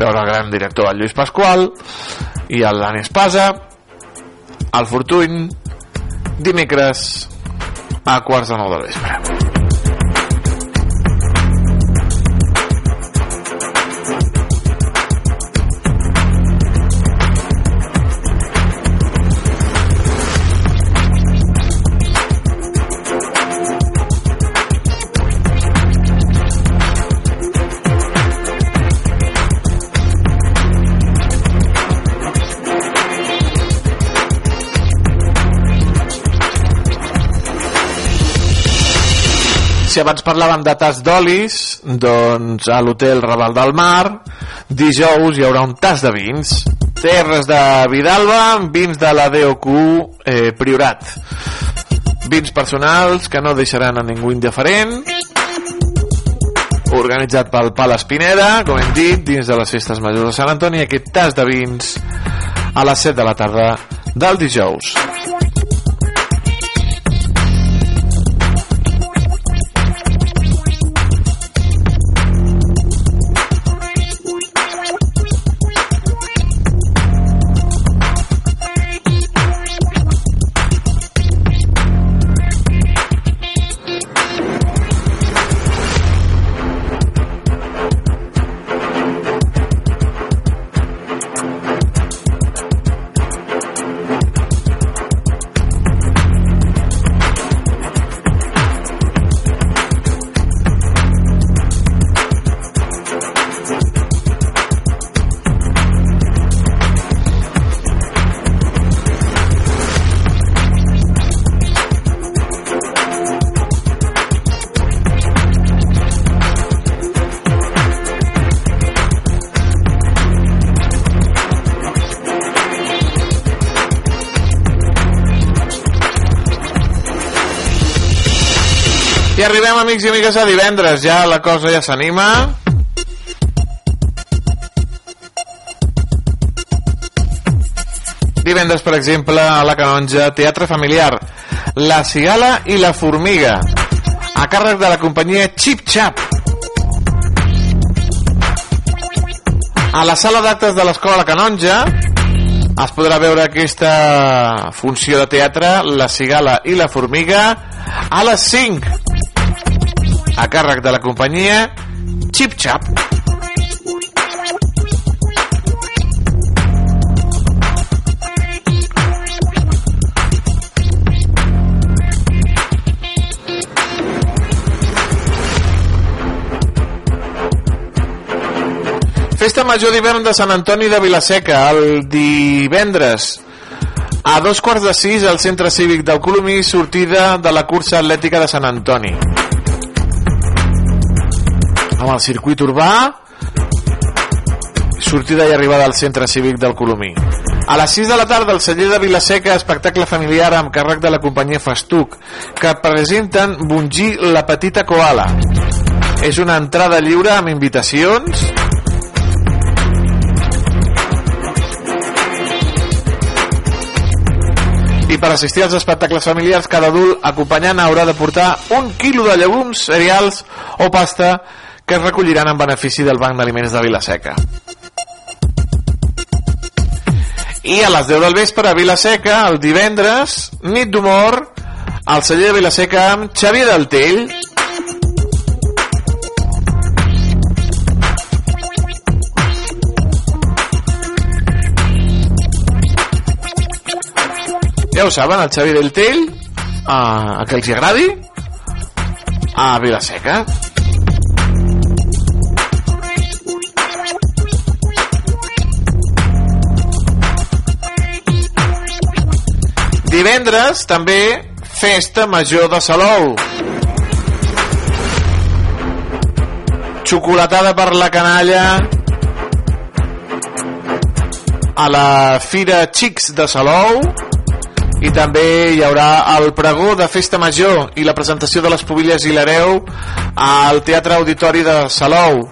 Veure el gran director el Lluís Pasqual i el Dani Espasa al Fortuny dimecres a quarts de nou del vespre si abans parlàvem de tas d'olis, doncs a l'hotel Raval del Mar, dijous hi haurà un tas de vins. Terres de Vidalba, vins de la DOQ eh, Priorat. Vins personals que no deixaran a ningú indiferent. Organitzat pel Pal Espineda, com hem dit, dins de les festes majors de Sant Antoni, aquest tas de vins a les 7 de la tarda del dijous. Arribem, amics i amigues, a divendres. Ja la cosa ja s'anima. Divendres, per exemple, a la Canonja, Teatre Familiar, La Cigala i la Formiga, a càrrec de la companyia Chip Chap. A la sala d'actes de l'Escola La Canonja es podrà veure aquesta funció de teatre, La Cigala i la Formiga, a les 5 a càrrec de la companyia Chip Chap. Festa Major d'hivern de Sant Antoni de Vilaseca, el divendres a dos quarts de sis al Centre Cívic del Colomí, sortida de la cursa atlètica de Sant Antoni amb el circuit urbà sortida i arribada al centre cívic del Colomí. A les 6 de la tarda el celler de Vilaseca espectacle familiar amb càrrec de la companyia Festuc que presenten Bungí la petita koala. És una entrada lliure amb invitacions. I per assistir als espectacles familiars cada adult acompanyant haurà de portar un quilo de llegums, cereals o pasta que es recolliran en benefici del Banc d'Aliments de Vilaseca. I a les 10 del vespre a Vilaseca, el divendres, nit d'humor, al celler de Vilaseca amb Xavier del Tell. Ja ho saben, el Xavier del Tell, a, a que els hi agradi, a Vilaseca. Divendres, també, Festa Major de Salou. Xocolatada per la canalla a la Fira Xics de Salou i també hi haurà el pregó de Festa Major i la presentació de les Pubilles i l'Hereu al Teatre Auditori de Salou.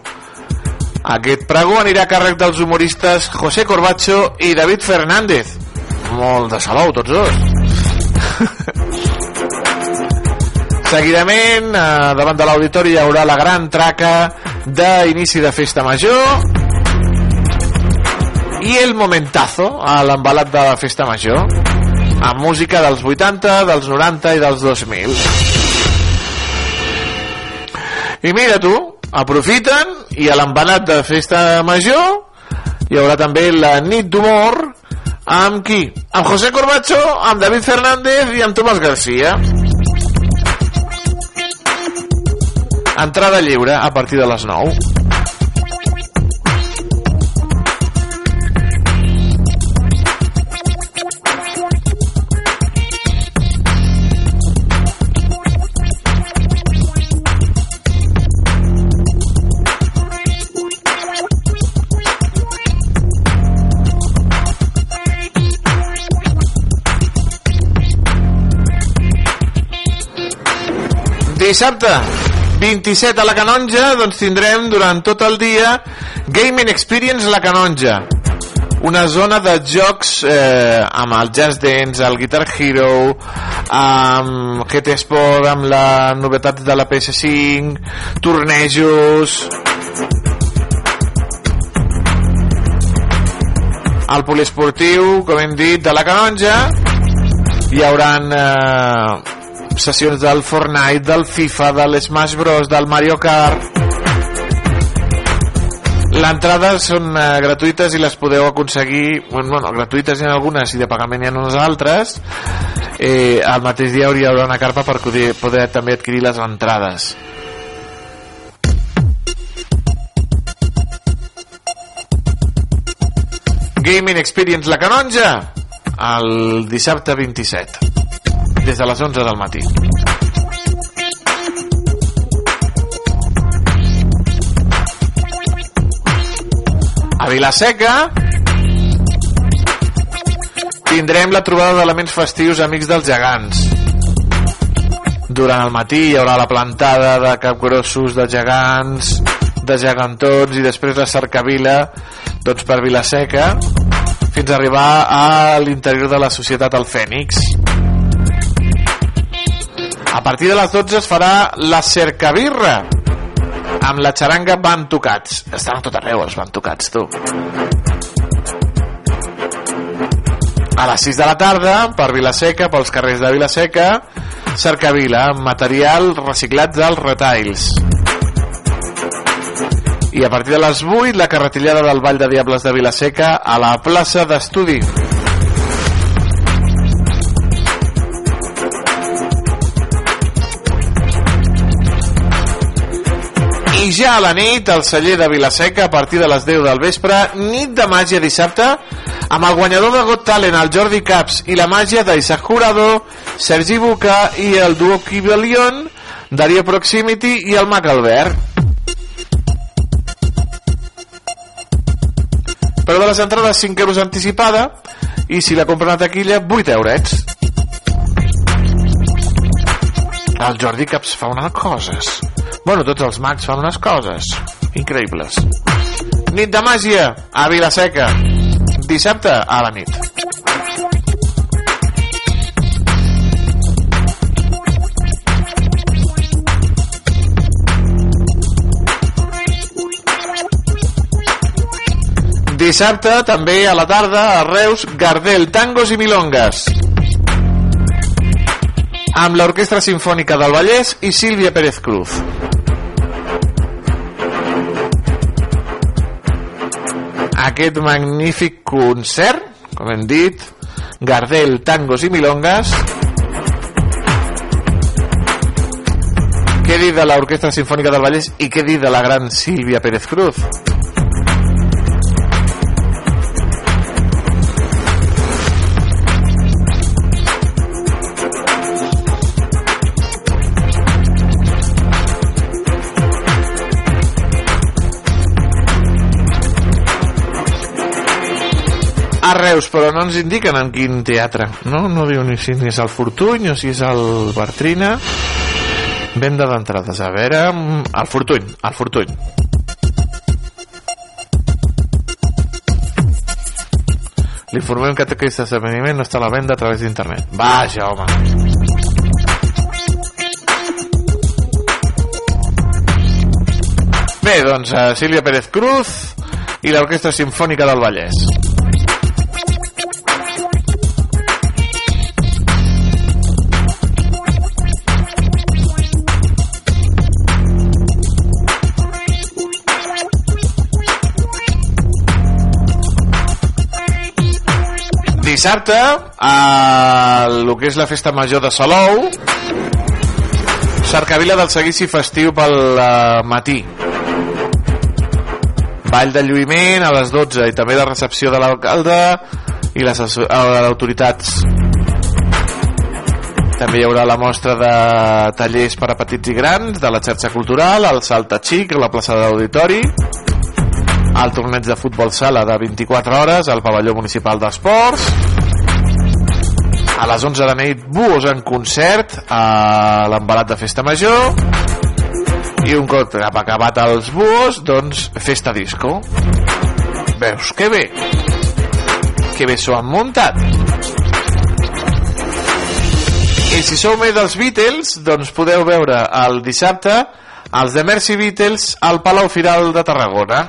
Aquest pregó anirà a càrrec dels humoristes José Corbacho i David Fernández. Molt de Salou, tots dos. *laughs* Seguidament, eh, davant de l'auditori hi haurà la gran traca d'inici de Festa Major i el momentazo a l'embalat de la Festa Major amb música dels 80, dels 90 i dels 2000. I mira tu, aprofiten i a l'embalat de Festa Major hi haurà també la nit d'humor amb qui? Amb José Corbacho, amb David Fernández i amb Tomàs Garcia. Entrada lliure a partir de les 9. Dissabte 27 a la Canonja doncs tindrem durant tot el dia Gaming Experience la Canonja. Una zona de jocs eh, amb el Just Dance, el Guitar Hero amb GT Sport amb la novetat de la PS5 tornejos. Al poliesportiu com hem dit de la Canonja. Hi hauran eh, sessions del Fortnite, del FIFA, de l'Smash Bros, del Mario Kart L'entrada són eh, gratuïtes i les podeu aconseguir, bueno, bueno, gratuïtes hi ha algunes i de pagament hi ha unes altres. Eh, el mateix dia hauria d'haver una carpa per poder, poder també adquirir les entrades. Gaming Experience La Canonja el dissabte 27 des de les 11 del matí. A Vilaseca tindrem la trobada d'elements festius amics dels gegants. Durant el matí hi haurà la plantada de capgrossos de gegants, de gegantons i després la cercavila doncs per Vilaseca fins a arribar a l'interior de la societat El Fènix. A partir de les 12 es farà la cercabirra amb la xaranga Van Tocats. Estan a tot arreu els Van Tocats, tu. A les 6 de la tarda, per Vilaseca, pels carrers de Vilaseca, cercavila amb material reciclat dels retalls. I a partir de les 8, la carretillada del Vall de Diables de Vilaseca a la plaça d'Estudi. I ja a la nit, al celler de Vilaseca, a partir de les 10 del vespre, nit de màgia dissabte, amb el guanyador de Got Talent, el Jordi Caps, i la màgia d'Isaac Jurado, Sergi Buca i el duo Kibelion, Darío Proximity i el Mac Albert. Però de les entrades 5 euros anticipada i si la compren a taquilla 8 eurets. El Jordi Caps fa unes coses. Bueno, tots els mags fan unes coses increïbles. Nit de màgia a Vilaseca. Dissabte a la nit. Dissabte, també a la tarda, a Reus, Gardel, tangos i milongas. Amb l'Orquestra Sinfònica del Vallès i Sílvia Pérez Cruz. Aquest magnífic concert, com hem dit, Gardel, tangos i milongas, què dir de l'Orquestra Sinfònica del Vallès i què dir de la gran Sílvia Pérez Cruz? A Reus, però no ens indiquen en quin teatre. No, no diu ni si és el Fortuny o si és el Bartrina. Venda d'entrades. A veure... mm, El Fortuny, el Fortuny. Li informem que aquest esdeveniment no està a la venda a través d'internet. Vaja, home. Bé, doncs uh, Sílvia Pérez Cruz i l'Orquestra Simfònica del Vallès. Dissabte, a el que és la festa major de Salou, cercavila del seguici festiu pel eh, matí. Ball de lluïment a les 12 i també de recepció de l'alcalde i les autoritats. També hi haurà la mostra de tallers per a petits i grans de la xarxa cultural, el Salta Xic, a la plaça de l'Auditori, el torneig de futbol sala de 24 hores al pavelló municipal d'esports, a les 11 de nit Buos en concert a l'embalat de Festa Major. I un cop acabat els Buos doncs Festa Disco. Veus que bé? Que bé s'ho han muntat. I si sou més dels Beatles doncs podeu veure el dissabte els de Mercy Beatles al Palau Firal de Tarragona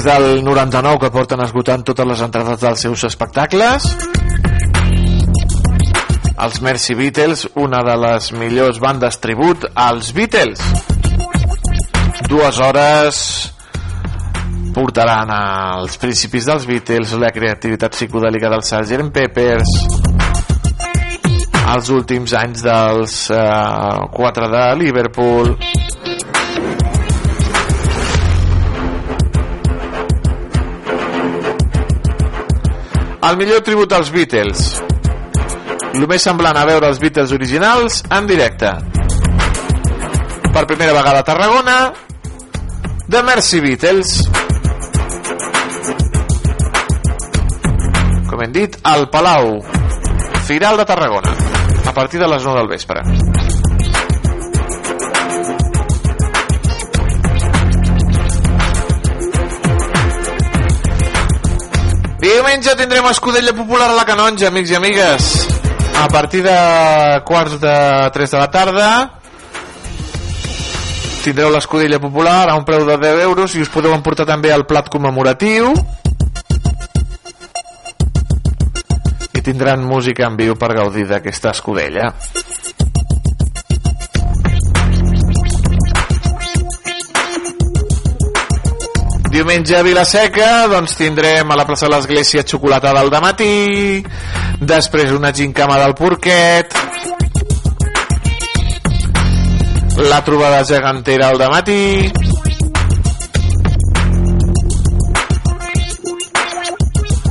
des del 99 que porten esgotant totes les entrades dels seus espectacles. Els Mercy Beatles una de les millors bandes tribut als Beatles. Dues hores portaran als principis dels Beatles la creativitat psicodèlica del Sgt. Peppers. Els últims anys dels eh, quatre de Liverpool el millor tribut als Beatles. El més semblant a veure els Beatles originals en directe. Per primera vegada a Tarragona The Mercy Beatles. Com hem dit al Palau Firal de Tarragona a partir de les 9 del vespre Diumenge tindrem Escudella Popular a la Canonja, amics i amigues. A partir de quarts de 3 de la tarda tindreu l'Escudella Popular a un preu de 10 euros i us podeu emportar també el plat commemoratiu i tindran música en viu per gaudir d'aquesta escudella. Diumenge a Vilaseca doncs tindrem a la plaça de l'Església xocolata del matí després una gincama del porquet la trobada gegantera al matí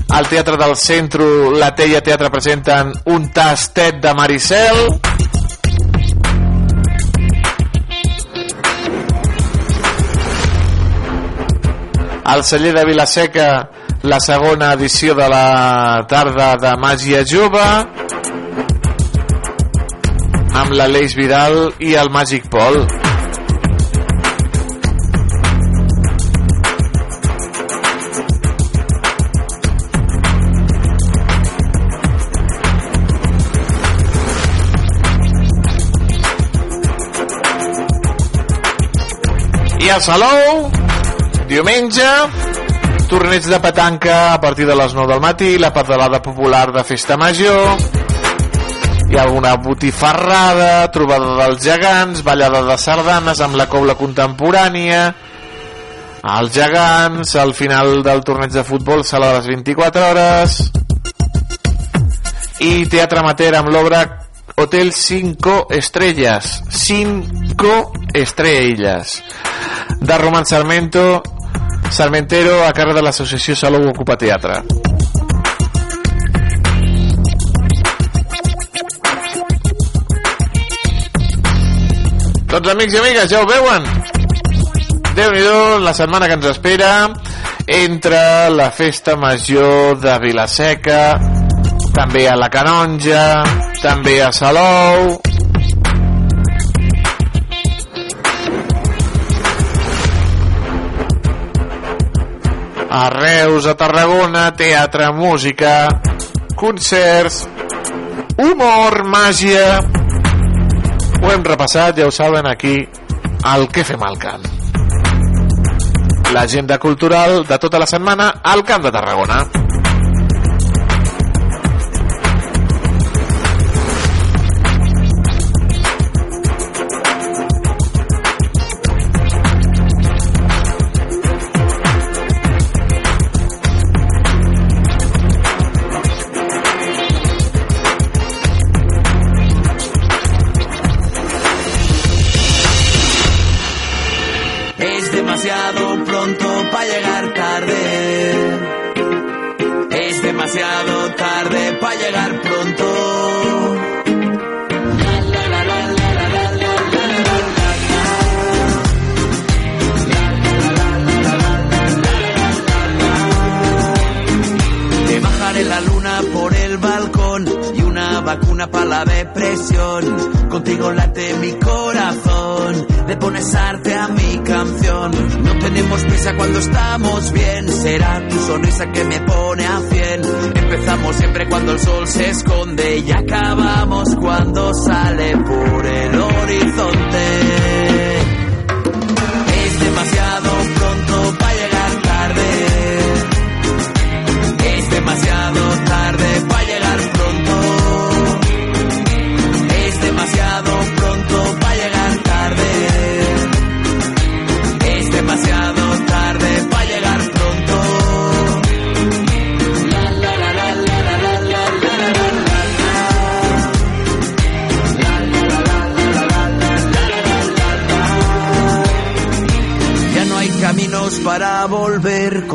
al Teatre del Centre la Teia Teatre presenten un tastet de Maricel al celler de Vilaseca la segona edició de la tarda de Màgia Jove amb l'Aleix Vidal i el Màgic Pol. I Salou diumenge. Torneig de petanca a partir de les 9 del matí la pedalada popular de festa major. Hi ha alguna botifarrada trobada dels gegants ballada de sardanes amb la cobla contemporània. Els gegants al final del torneig de futbol sala de les 24 hores. I teatre amateur amb l'obra Hotel 5 Estrellas. 5 Estrellas. De Roman Sarmento Sarmentero a càrrec de l'associació Salou Ocupa Teatre. Doncs amics i amigues, ja ho veuen. déu nhi la setmana que ens espera entre la festa major de Vilaseca, també a la Canonja, també a Salou, a Reus, a Tarragona, teatre, música, concerts, humor, màgia... Ho hem repassat, ja ho saben, aquí, al que fem al camp. L'agenda cultural de tota la setmana al Camp de Tarragona. Contigo late mi corazón, le pones arte a mi canción. No tenemos prisa cuando estamos bien, será tu sonrisa que me pone a cien. Empezamos siempre cuando el sol se esconde y acabamos cuando sale por el horizonte.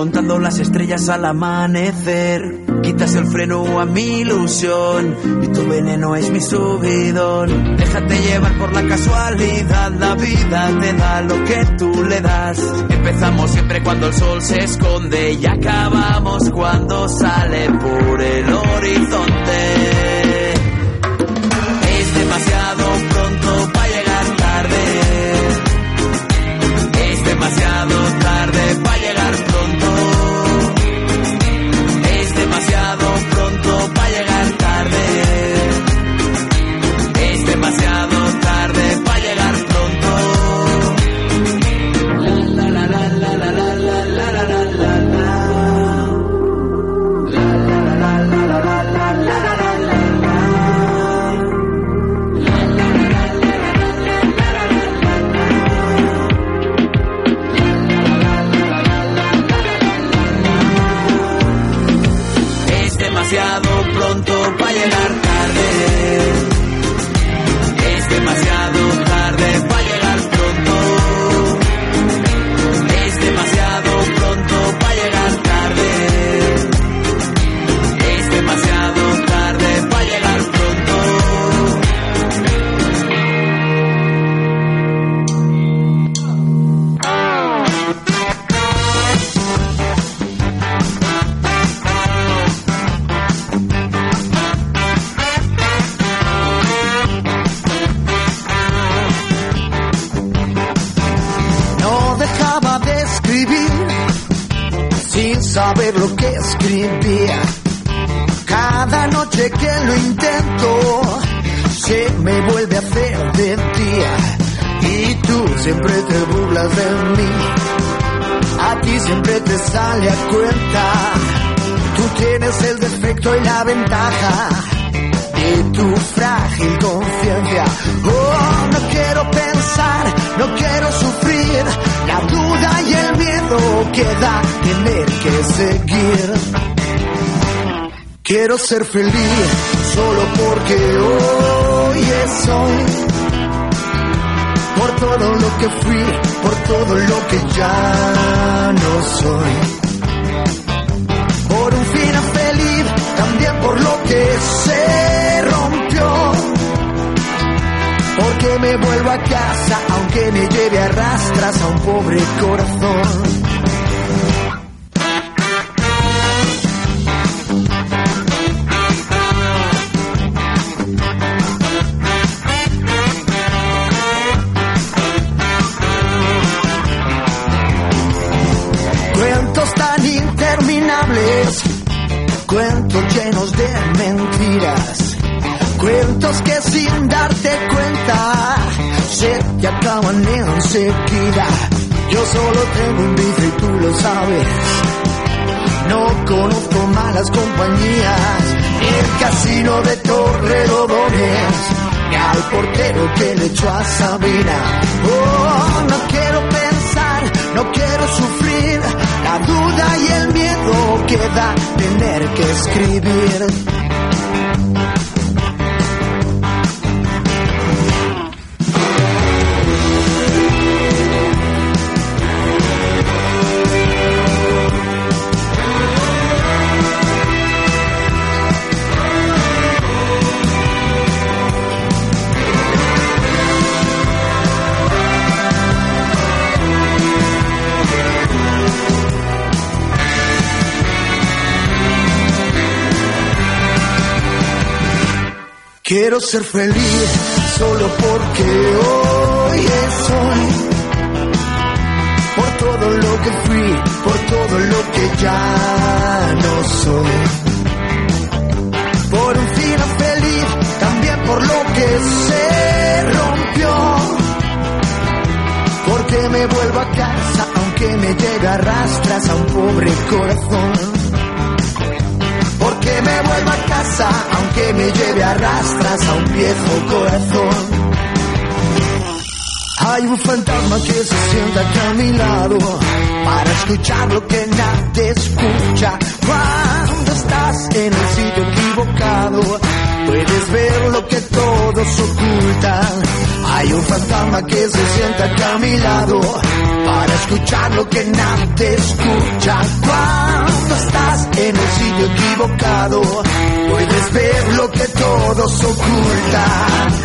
Contando las estrellas al amanecer. Quitas el freno a mi ilusión y tu veneno es mi subidón. Déjate llevar por la casualidad, la vida te da lo que tú le das. Empezamos siempre cuando el sol se esconde y acabamos cuando sale por el horizonte. Escribía. Cada noche que lo intento se me vuelve a hacer de día. Y tú siempre te burlas de mí. A ti siempre te sale a cuenta. Tú tienes el defecto y la ventaja de tu frágil conciencia. Oh, no quiero pensar, no quiero sufrir. La duda y el miedo que da tener que seguir. Quiero ser feliz solo porque hoy es hoy. Por todo lo que fui, por todo lo que ya no soy. Por un final feliz, también por lo que se porque me vuelvo a casa, aunque me lleve a rastras a un pobre corazón. Cuentos tan interminables, cuentos llenos de mentiras, cuentos que Yo solo tengo un vicio y tú lo sabes. No conozco malas compañías, el casino de Torrelodones, ni al portero que le echó a Sabina. Oh, no quiero pensar, no quiero sufrir, la duda y el miedo que da tener que escribir. Quiero ser feliz solo porque hoy soy. Por todo lo que fui, por todo lo que ya no soy. Por un final feliz, también por lo que se rompió. Porque me vuelvo a casa, aunque me lleve a rastras a un pobre corazón porque me vuelvo a casa, aunque me lleve a rastras a un viejo corazón. Hay un fantasma que se sienta aquí a mi lado para escuchar lo que nadie escucha. Cuando estás en el sitio equivocado, puedes ver lo que todos ocultan. Hay un fantasma que se sienta aquí a mi lado para escuchar lo que nadie escucha. Cuando estás en el sitio equivocado, puedes ver lo que todos ocultan.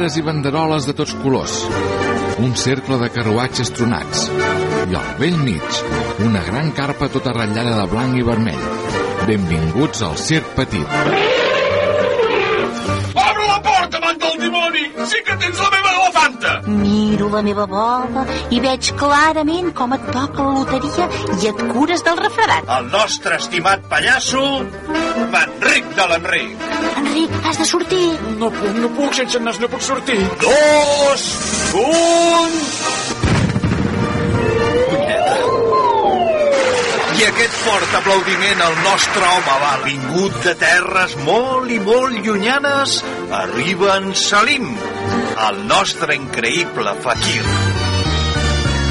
Banderes i banderoles de tots colors. Un cercle de carruatges tronats. I al vell mig, una gran carpa tota ratllada de blanc i vermell. Benvinguts al Circ Petit. Dimoni! Sí que tens la meva elefanta! Miro la meva bola i veig clarament com et toca la loteria i et cures del refredat. El nostre estimat pallasso, Manric de l'Enric. Enric, has de sortir. No puc, no puc, sense nas no puc sortir. Dos, un... I aquest fort aplaudiment al nostre home va vingut de terres molt i molt llunyanes, arriba en Salim, el nostre increïble fakir.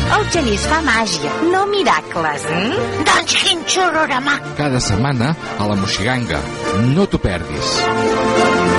El genís fa màgia, no miracles. Mm? Doncs quin xororamà. Cada setmana a la Moixiganga. No t'ho perdis.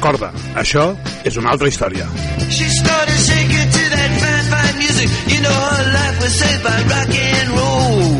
Recorda, això és una altra història. She started shaking to that fine, fine music. You know her life was saved by rock and roll.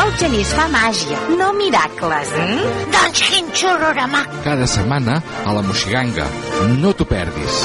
El genís fa màgia, no miracles, eh? Doncs quin xurrorama. Cada setmana a la Moixiganga. No t'ho perdis.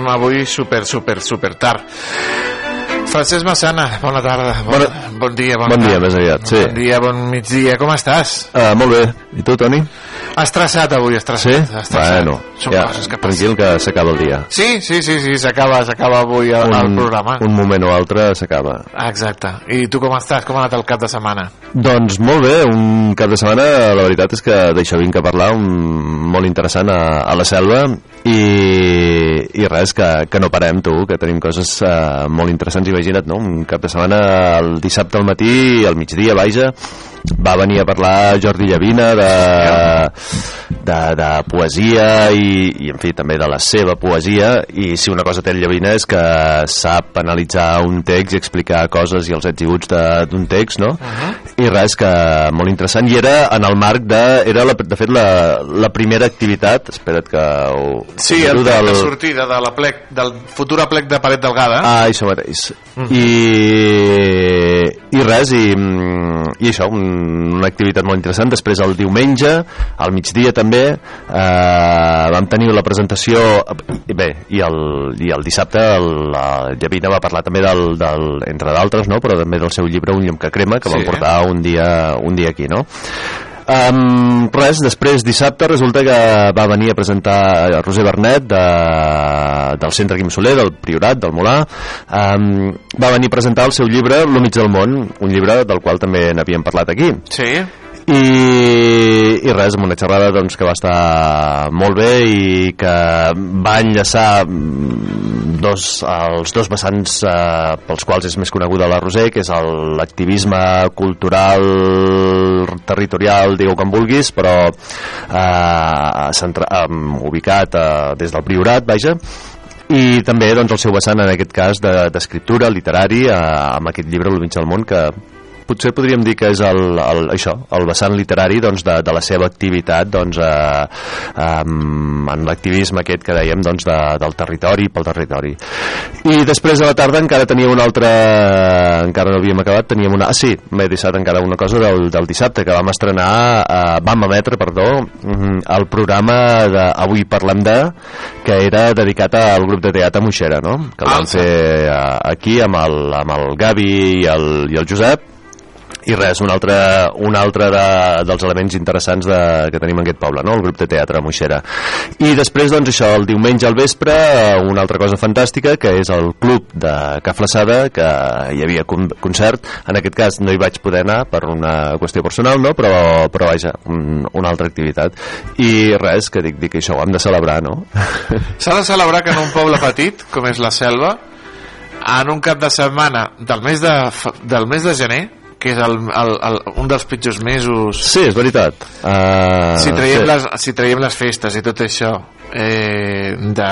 Anem avui super, super, super tard. Francesc Massana, bona tarda. Bon, bon dia, bona Bon dia, tarda. més aviat, sí. Bon dia, bon migdia, com estàs? Uh, molt bé. I tu, Toni? Estressat avui, estressat. Sí? estressat. Bueno, Són ja, coses que tranquil que s'acaba el dia. Sí, sí, sí, sí s'acaba s'acaba avui el, el programa. un moment o altre s'acaba. Exacte. I tu com estàs? Com ha anat el cap de setmana? Doncs molt bé, un cap de setmana, la veritat és que d'això vinc a parlar, un, molt interessant a, a la selva i, i res, que, que no parem tu, que tenim coses uh, molt interessants, imagina't, no? Un cap de setmana el dissabte al matí, al migdia, vaja, va venir a parlar Jordi Llavina de, de, de poesia i, i en fi també de la seva poesia i si una cosa té el Llavina és que sap analitzar un text i explicar coses i els ets i uts de- d'un text no? i res que molt interessant i era en el marc de era la, de fet la, la primera activitat espera't que ho, Sí, el miro plec de sortida de la plec, del futura plec de Paret Delgada. Ah, això mateix. Mhm. I, I res, i, mm, i això, un, una activitat molt interessant. Després el diumenge, al migdia també, eh, vam tenir la presentació, i bé, i el, i el dissabte el, la Llavina va parlar també del, del entre d'altres, no? però també del seu llibre Un llum que crema, que Sí. vam portar un dia, un dia aquí, no? Um, res, després dissabte resulta que va venir a presentar a Roser Bernet de, del Centre Quim Soler, del Priorat, del Molà um, va venir a presentar el seu llibre Lo del món, un llibre del qual també n'havíem parlat aquí Sí. I, i res, amb una xerrada doncs, que va estar molt bé i que va enllaçar mm, dos, els dos vessants eh, pels quals és més coneguda la Roser, que és el- l'activisme cultural territorial, digueu com vulguis, però eh, centra, eh, ubicat eh, des del Priorat, vaja, i també doncs, el seu vessant en aquest cas de- d'escriptura, de, literari eh, amb aquest llibre Al mig del món que potser podríem dir que és el, el, això, el vessant literari doncs, de, de la seva activitat doncs, eh, um, en l'activisme aquest que dèiem doncs, de, del territori pel territori. I després a la tarda encara tenia una altra encara no havíem acabat teníem una, ah sí, m'he deixat encara una cosa del, del dissabte que vam estrenar eh, vam emetre, perdó el programa de Avui parlem de que era dedicat al grup de teatre Moixera no? que el vam fer eh, aquí amb el, amb el Gavi i el, i el Josep i res, un altre, un altre de, dels elements interessants de, que tenim en aquest poble, no? el grup de teatre Moixera. I després, doncs, això, el diumenge al vespre, eh, una altra cosa fantàstica, que és el club de Ca Flaçada, que hi havia con concert, en aquest cas no hi vaig poder anar per una qüestió personal, no? però, però vaja, un, una altra activitat. I res, que dic, dic això ho hem de celebrar, no? *laughs* S'ha de celebrar que en un poble petit, com és la Selva, en un cap de setmana del mes de, del mes de gener, que és el, el, el, un dels pitjors mesos... Sí, és veritat. Uh, si, traiem sí. les, si traiem les festes i tot això, eh, de...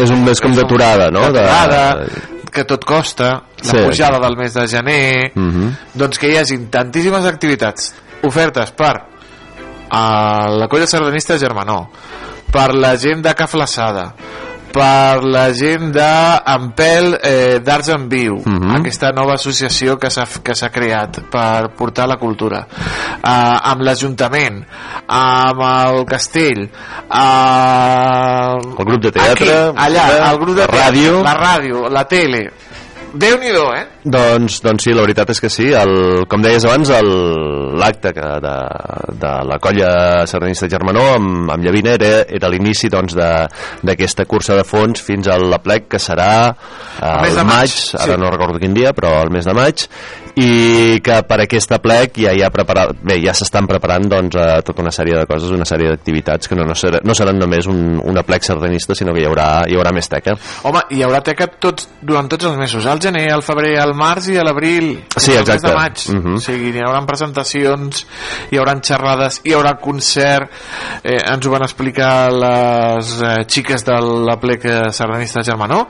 És un mes com d'aturada, no? D'aturada, que tot costa, la Sí. pujada del mes de gener... Uh -huh. doncs que hi hagin tantíssimes activitats ofertes per a la colla sardanista Germanó per la gent de Caflaçada per la gent d'Ampel eh, d'Arts en Viu Mhm. aquesta nova associació que s'ha que s'ha creat per portar la cultura eh, amb l'Ajuntament amb el Castell eh, El grup de teatre, aquí, allà, el grup de la teatre, ràdio. la ràdio, la tele déu nhi eh? Doncs, doncs sí, la veritat és que sí. El, com deies abans, el- l'acte de, de la colla sardanista Germanó amb, amb Llavina era, era l'inici doncs, de- d'aquesta cursa de fons fins al plec que serà El mes el de maig, maig, ara sí. no recordo quin dia, però el mes de maig, i que per aquesta plec ja hi ha preparat, bé, ja s'estan preparant doncs, eh, tota una sèrie de coses, una sèrie d'activitats que no, no, serà, no seran només un, una plec sardanista, sinó que hi haurà, hi haurà més teca. Home, hi haurà teca tots, durant tots els mesos, al gener, al febrer, al març i a l'abril. Sí, al mes exacte. de maig. Mhm. O sigui, hi haurà presentacions, hi haurà xerrades, hi haurà concert. Eh, ens ho van explicar les eh, xiques de la plec eh, sardanista Germanó,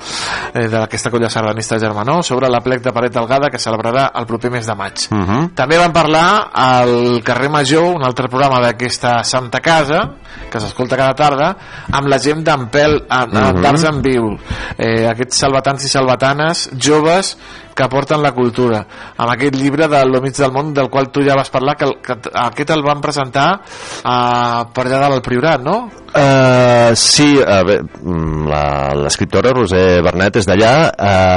eh, d'aquesta colla sardanista Germanó, sobre la plec de Paret Delgada que celebrarà el proper mes de maig. Uh -huh. També van parlar al carrer Major, un altre programa d'aquesta Santa Casa, que s'escolta cada tarda, amb la gent d'Ampel, Mhm. d'Arts en Viu, eh, aquests salvatans i salvatanes joves que porten la cultura, amb aquest llibre de Lo mig del món, del qual tu ja vas parlar, que, que aquest el van presentar eh, per allà del Priorat, no? Uh, sí, la- l'escriptora Roser Bernet és d'allà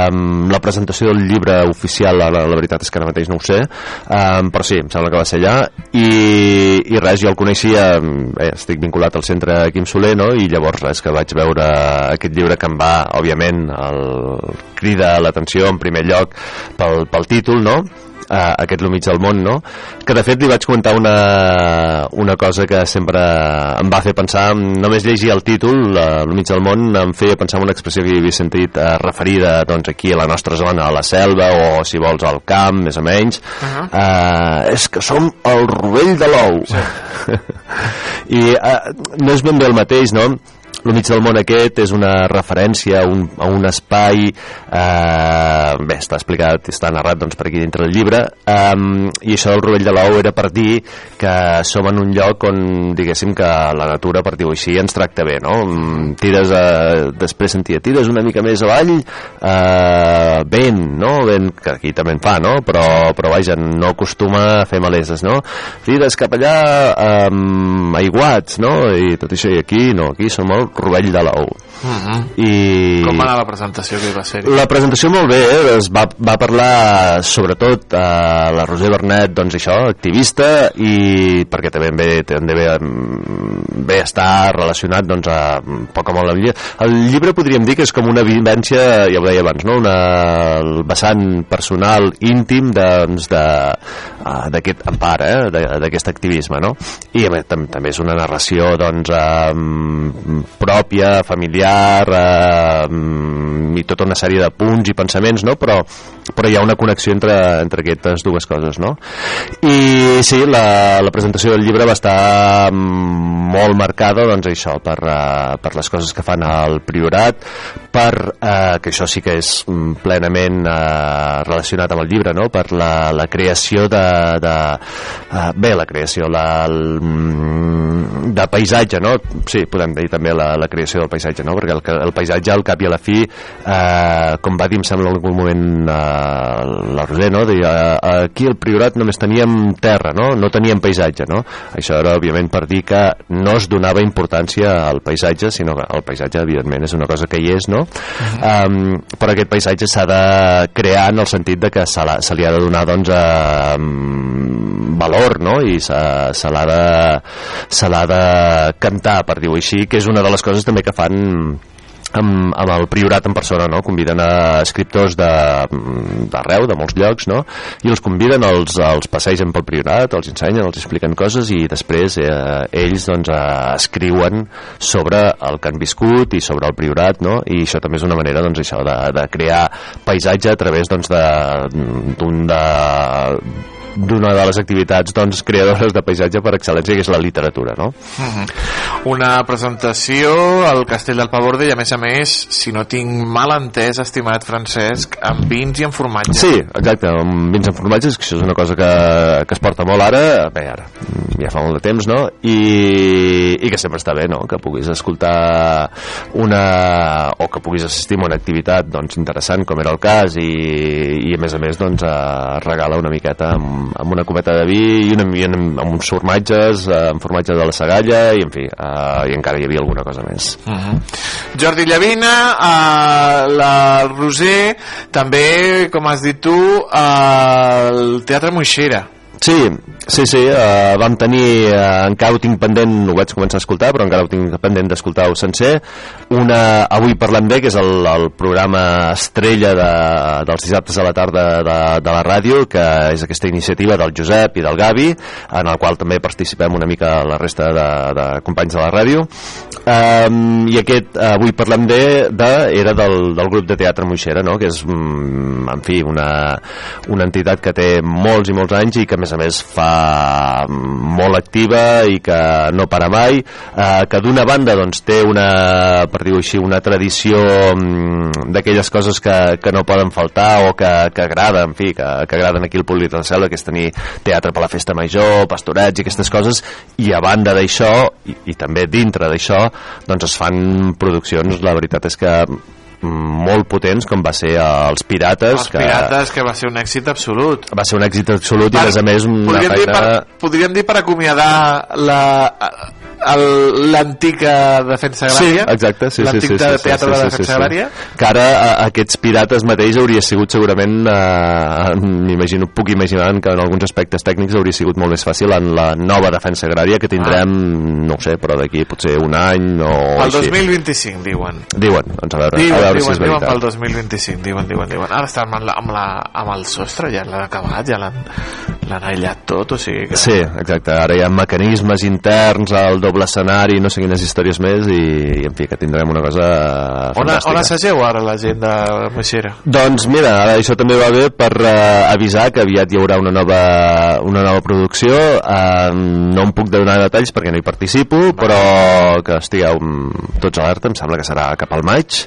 um, la presentació del llibre oficial la, la veritat és que ara mateix no ho sé um, però sí, em sembla que va ser allà i, i res, jo el coneixia eh, estic vinculat al centre Quim Soler no? i llavors res, que vaig veure aquest llibre que em va, òbviament el crida l'atenció en primer lloc pel, pel títol, no? uh, aquest lo mig del món, no? Que de fet li vaig comentar una, una cosa que sempre em va fer pensar, només llegir el títol, uh, lo mig del món, em feia pensar en una expressió que hi havia sentit uh, referida doncs, aquí a la nostra zona, a la selva, o si vols al camp, més o menys. Uh -huh. uh, és que som el rovell de l'ou. Sí. *laughs* I uh, no és ben bé el mateix, no? El mig del món aquest és una referència a un, a un espai eh, bé, està explicat està narrat doncs, per aquí dintre del llibre eh, i això del rovell de l'ou era per dir que som en un lloc on diguéssim que la natura per dir-ho així ens tracta bé no? Tires eh, després sentia tires una mica més avall eh, vent, no? vent que aquí també en fa no? però, però vaja, no acostuma a fer maleses no? tires cap allà eh, aiguats no? i tot això i aquí no, aquí som el rovell de l'ou Uh -huh. i Com va anar la presentació que hi va ser? la presentació molt bé, eh? es va, va parlar sobretot a la Roser Bernet, doncs això, activista, i perquè també ve, també ve, ve estar relacionat doncs, a poc o molt el llibre. El llibre podríem dir que és com una vivència, ja ho deia abans, no? una, el vessant personal, íntim, doncs, de, d'aquest empara, eh, d'aquest activisme, no? I a més, tam també és una narració doncs, eh, pròpia, familiar, eh, i tota una sèrie de punts i pensaments, no? Però, però hi ha una connexió entre, entre aquestes dues coses, no? I sí, la, la presentació del llibre va estar mm, molt marcada, doncs això, per, uh, per les coses que fan al Priorat, per, uh, que això sí que és mm, plenament uh, relacionat amb el llibre, no? per la, la creació de, de uh, bé, la creació la, el, mm, de paisatge, no? Sí, podem dir també la, la creació del paisatge, no? Perquè el, el paisatge al cap i a la fi, eh, com va dir, em sembla en algun moment eh, la Roser, no? Deia, eh, aquí al Priorat només teníem terra, no? No teníem paisatge, no? Això era, òbviament, per dir que no es donava importància al paisatge, sinó que el paisatge, evidentment, és una cosa que hi és, no? um, però aquest paisatge s'ha de crear en el sentit de que se, la, se li ha de donar, doncs, eh, valor, no? I se, se l'ha de, se de cantar, per dir-ho així, que és una de les coses també que fan amb, amb el priorat en persona, no? Conviden a escriptors d'arreu, de, de molts llocs, no? I els conviden, els, els passegen pel priorat, els ensenyen, els expliquen coses i després eh, ells doncs, eh, escriuen sobre el que han viscut i sobre el priorat, no? I això també és una manera, doncs, això, de, de crear paisatge a través, doncs, d'un de, d'una de les activitats doncs, creadores de paisatge per excel·lència que és la literatura no? Mhm. Una presentació al Castell del Pavorde i a més a més, si no tinc mal entès, estimat Francesc, amb vins i amb formatge. Sí, exacte, amb vins amb formatges, que això és una cosa que, que es porta molt ara, bé, ara, ja fa molt de temps, no? I, i que sempre està bé, no?, que puguis escoltar una... o que puguis assistir a una activitat, doncs, interessant, com era el cas, i, i a més a més, doncs, eh, regala una miqueta amb, amb una copeta de vi i, una, i amb, amb uns formatges, eh, amb formatge de la Sagalla, i en fi, eh, i encara hi havia alguna cosa més. Mhm. Jordi Llavina, eh, la Roser, també, com has dit tu, eh, el Teatre Moixera. Sí, sí, sí, uh, vam tenir, uh, encara ho tinc pendent, ho vaig començar a escoltar, però encara ho tinc pendent d'escoltar-ho sencer, una Avui parlem bé, que és el, el programa estrella de, dels dissabtes a la tarda de, de la ràdio, que és aquesta iniciativa del Josep i del Gavi, en el qual també participem una mica la resta de, de companys de la ràdio, um, i aquest Avui parlem bé de, era del, del grup de teatre Moixera, no? que és, mm, en fi, una, una entitat que té molts i molts anys i que a més a més fa molt activa i que no para mai eh, que d'una banda doncs té una dir-ho així, una tradició mm, d'aquelles coses que, que no poden faltar o que, que agrada en fi, que, que agraden aquí al públic de la selva que és tenir teatre per la festa major pastorets i aquestes coses i a banda d'això i, i també dintre d'això doncs es fan produccions la veritat és que molt potents com va ser els Pirates Els Pirates, que va ser un èxit absolut. va ser un èxit absolut i a més a més una podríem, dir feina... per, podríem dir per acomiadar la l'antica defensa Sí, agrària exacte, sí, sí, l'antic sí, sí, de sí, teatre sí, de sí, defensa sí, sí. agrària que ara a, aquests pirates mateix hauria sigut segurament eh, m'imagino, puc imaginar que en alguns aspectes tècnics hauria sigut molt més fàcil en la nova defensa agrària que tindrem no ho sé, però d'aquí potser un any o el així. 2025 diuen. Diuen, doncs a veure, diuen, a veure diuen, si és diuen veritat. pel 2025 diuen, diuen, diuen. Ara estan amb, la, amb, la, amb el sostre ja l'han acabat ja l'han l'han aïllat tot o sigui que Sí, exacte, ara hi ha mecanismes interns al doble escenari, no sé quines històries més i, i en fi, que tindrem una cosa on, fantàstica on assageu ara la gent de Moixera? Doncs mira, ara això també va bé per eh, avisar que aviat hi haurà una nova, una nova producció. Eh, no em puc donar detalls perquè no hi participo, però que estigueu tots alerta, em sembla que serà cap al maig.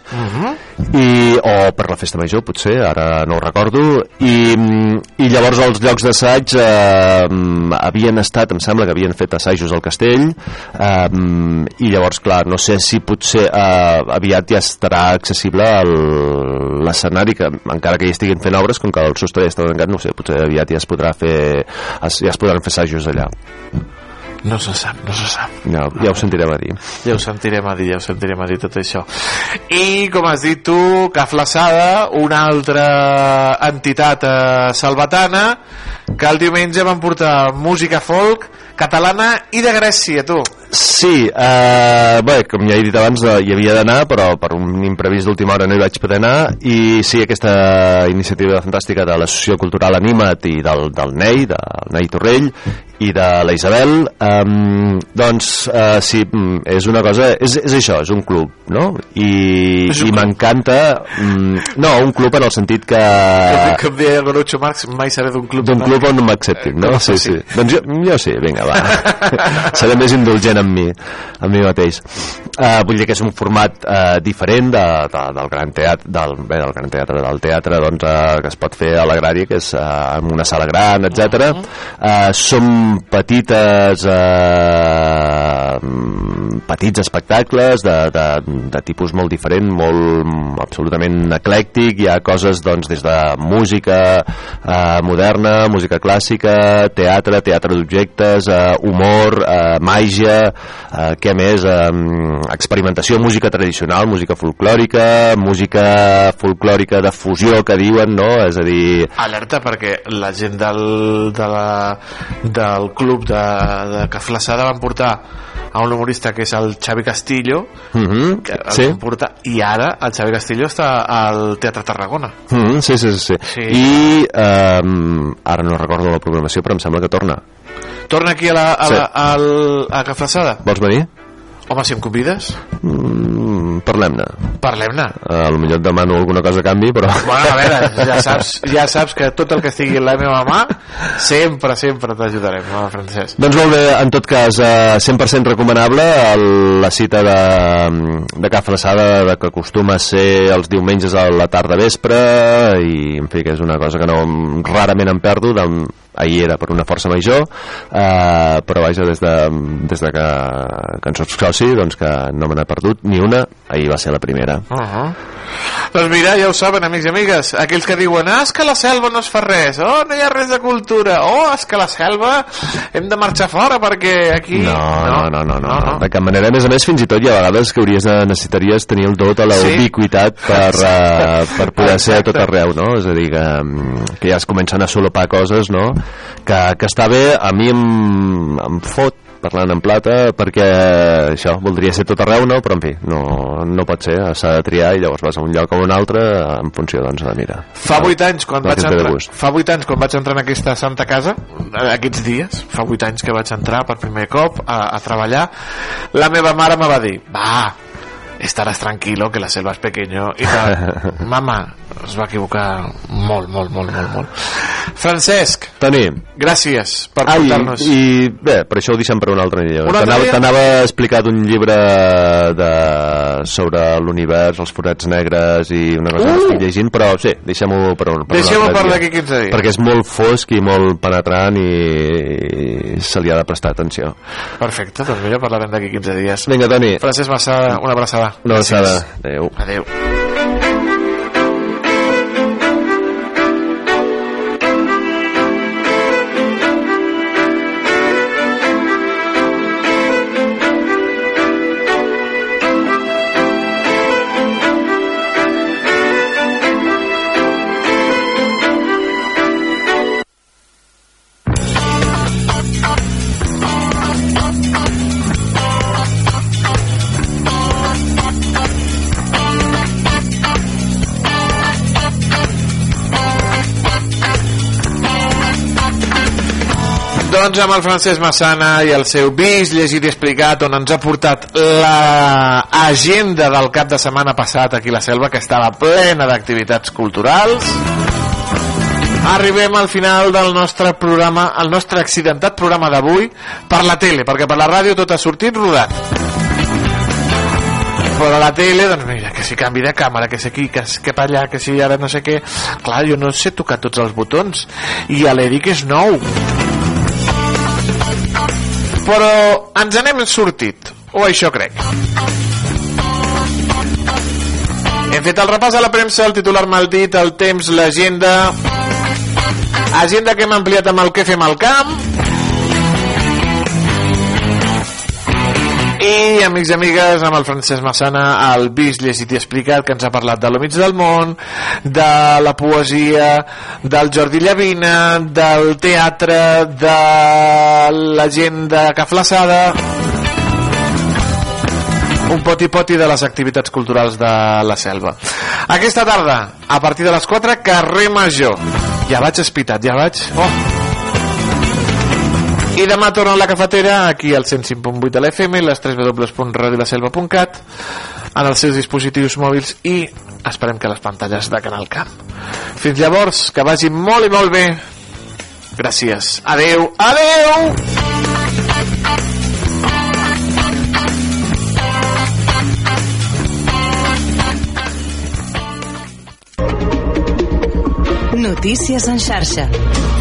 I, o per la festa major, potser, ara no ho recordo. I, mm, i llavors els llocs d'assaig eh, mm, havien estat, em sembla que havien fet assajos al castell, eh, i llavors, clar, no sé si potser eh, aviat ja estarà accessible l'escenari, que encara que hi estiguin fent obres, com que el sostre ja està tancat, no sé, potser aviat ja es podrà fer, es, ja es podran fer assajos allà. No se sap, no se sap Ja, ja ho sentirem a dir. Ja ho sentirem a dir, ja ho sentirem a dir tot això. I, com has dit tu, que Flaçada, una altra entitat eh, salvatana, que el diumenge van portar música folk catalana i de Grècia, tu. Sí, eh, bé, com ja he dit abans, eh, hi havia d'anar, però per un imprevist d'última hora no hi vaig poder anar, i sí, aquesta iniciativa fantàstica de l'Associació Cultural Anima't i del, del NEI, del NEI Torrell, i de la Isabel, eh, doncs eh, sí, mm, és una cosa, és, és això, és un club, no? I, i m'encanta, mm, no, un club en el sentit que... Com, com deia el Groucho Marx, mai seré d'un club. D'un club on m'acceptin, no? com Sí, sí. Doncs jo, jo sí, vinga, va. *laughs* Seré més indulgent amb mi, amb mi mateix. Uh, vull dir que és un format uh, diferent de, de, del gran teatre, del, bé, del gran teatre, del teatre doncs, uh, que es pot fer a l'agrari, que és uh, en una sala gran, etc. Uh, som petites uh, petits espectacles de, de, de tipus molt diferent, molt absolutament eclèctic, hi ha coses doncs, des de música uh, moderna, música clàssica, teatre, teatre d'objectes, uh, humor, uh, màgia, uh, què més, uh, experimentació, música tradicional, música folclòrica, música folclòrica de fusió que diuen, no? És a dir, Alerta, perquè la gent del, de la, del club de, de Caflaçada van portar a un humorista que és el Xavi Castillo uh -huh, que sí. portar, i ara el Xavi Castillo està al Teatre Tarragona Mm, sí, sí, sí, sí. Sí. I um, ara no recordo la programació, però em sembla que torna. torna aquí a, la, a, Sí. la, al, a Caflaçada Vols venir? Home, si em convides Mm, Parlem-ne. parlem-ne Uh, potser et demano alguna cosa a canvi, però... Bueno, a veure, ja *laughs* saps, ja saps que tot el que estigui en la meva mà sempre, sempre t'ajudarem, no, Francesc? Doncs molt bé, en tot cas, eh, 100% recomanable el, la cita de, de Ca Flaçada de que acostuma a ser els diumenges a la tarda vespre i en fi que és una cosa que no rarament em perdo de, ahir era per una força major eh, però vaja des de, des de que, que en soc soci doncs que no me n'he perdut ni una ahir va ser la primera Uh -huh. Doncs mira, ja ho saben, amics i amigues, aquells que diuen, ah, és que la selva no es fa res, oh, no hi ha res de cultura, oh, és que la selva hem de marxar fora perquè aquí... No, no, no, no, no, no. de cap manera. A més a més, fins i tot hi ha vegades que hauries de, necessitaries tenir el dot a la Sí. ubiquitat per, *laughs* uh, per poder ser a tot Exacte. arreu, no? És a dir, que, que ja es comencen a solapar coses, no? Que, que està bé, a mi em, em fot parlant en plata perquè això voldria ser tot arreu no? però en fi, no, no pot ser s'ha de triar i llavors vas a un lloc o a un altre en funció doncs de mira Fa 8 anys, quan vaig entrar, fa 8 anys quan vaig entrar en aquesta santa casa, eh, aquests dies, fa 8 anys que vaig entrar per primer cop a, a treballar, la meva mare me va dir, va, estaràs tranquilo que la selva és pequeño i tal. *laughs* mama es va equivocar molt, molt, molt, molt, molt. Francesc, Toni, gràcies per Ai, portar-nos. i bé, per això ho deixem per un altre dia. Un T'anava explicar d'un llibre de, sobre l'univers, els forats negres i una cosa que Uh! estic llegint, però sí, deixem-ho per un, per un Deixem-ho altre per dia. d'aquí 15 dies. Perquè és molt fosc i molt penetrant i, i se li ha de prestar atenció. Perfecte, doncs mira, parlarem d'aquí 15 dies. Vinga, Toni. Francesc Massada, una abraçada. Una abraçada. Adéu. Adéu. Doncs amb el Francesc Massana i el seu vist, llegit i explicat on ens ha portat l'agenda del cap de setmana passat aquí a la selva que estava plena d'activitats culturals. Arribem al final del nostre programa el nostre accidentat programa d'avui per la tele, perquè per la ràdio tot ha sortit rodat però a la tele, doncs mira, que si canvi de càmera, que si aquí, que, que per allà, que si ara no sé què... Clar, jo no sé tocar tots els botons, i a l'Eric és nou. Però ens n'hem sortit, o això crec. Hem fet el repàs a la premsa, el titular mal dit, el temps, l'agenda... Agenda que hem ampliat amb el que fem al camp. Amics i amigues amb el Francesc Massana el vist, llegit i explicat que ens ha parlat de lo del món de la poesia del Jordi Llavina del teatre de la gent de Caflaçada un poti-poti de les activitats culturals de la selva. Aquesta tarda a partir de les 4 carrer Major. Ja vaig espitat, ja vaig. Oh. I demà torna a la cafetera aquí al 105.8 de l'FM les www.radiolaselva.cat en els seus dispositius mòbils i esperem que les pantalles de Canal Camp. Fins llavors, que vagi molt i molt bé. Gràcies. Adeu. Adeu! Notícies en xarxa.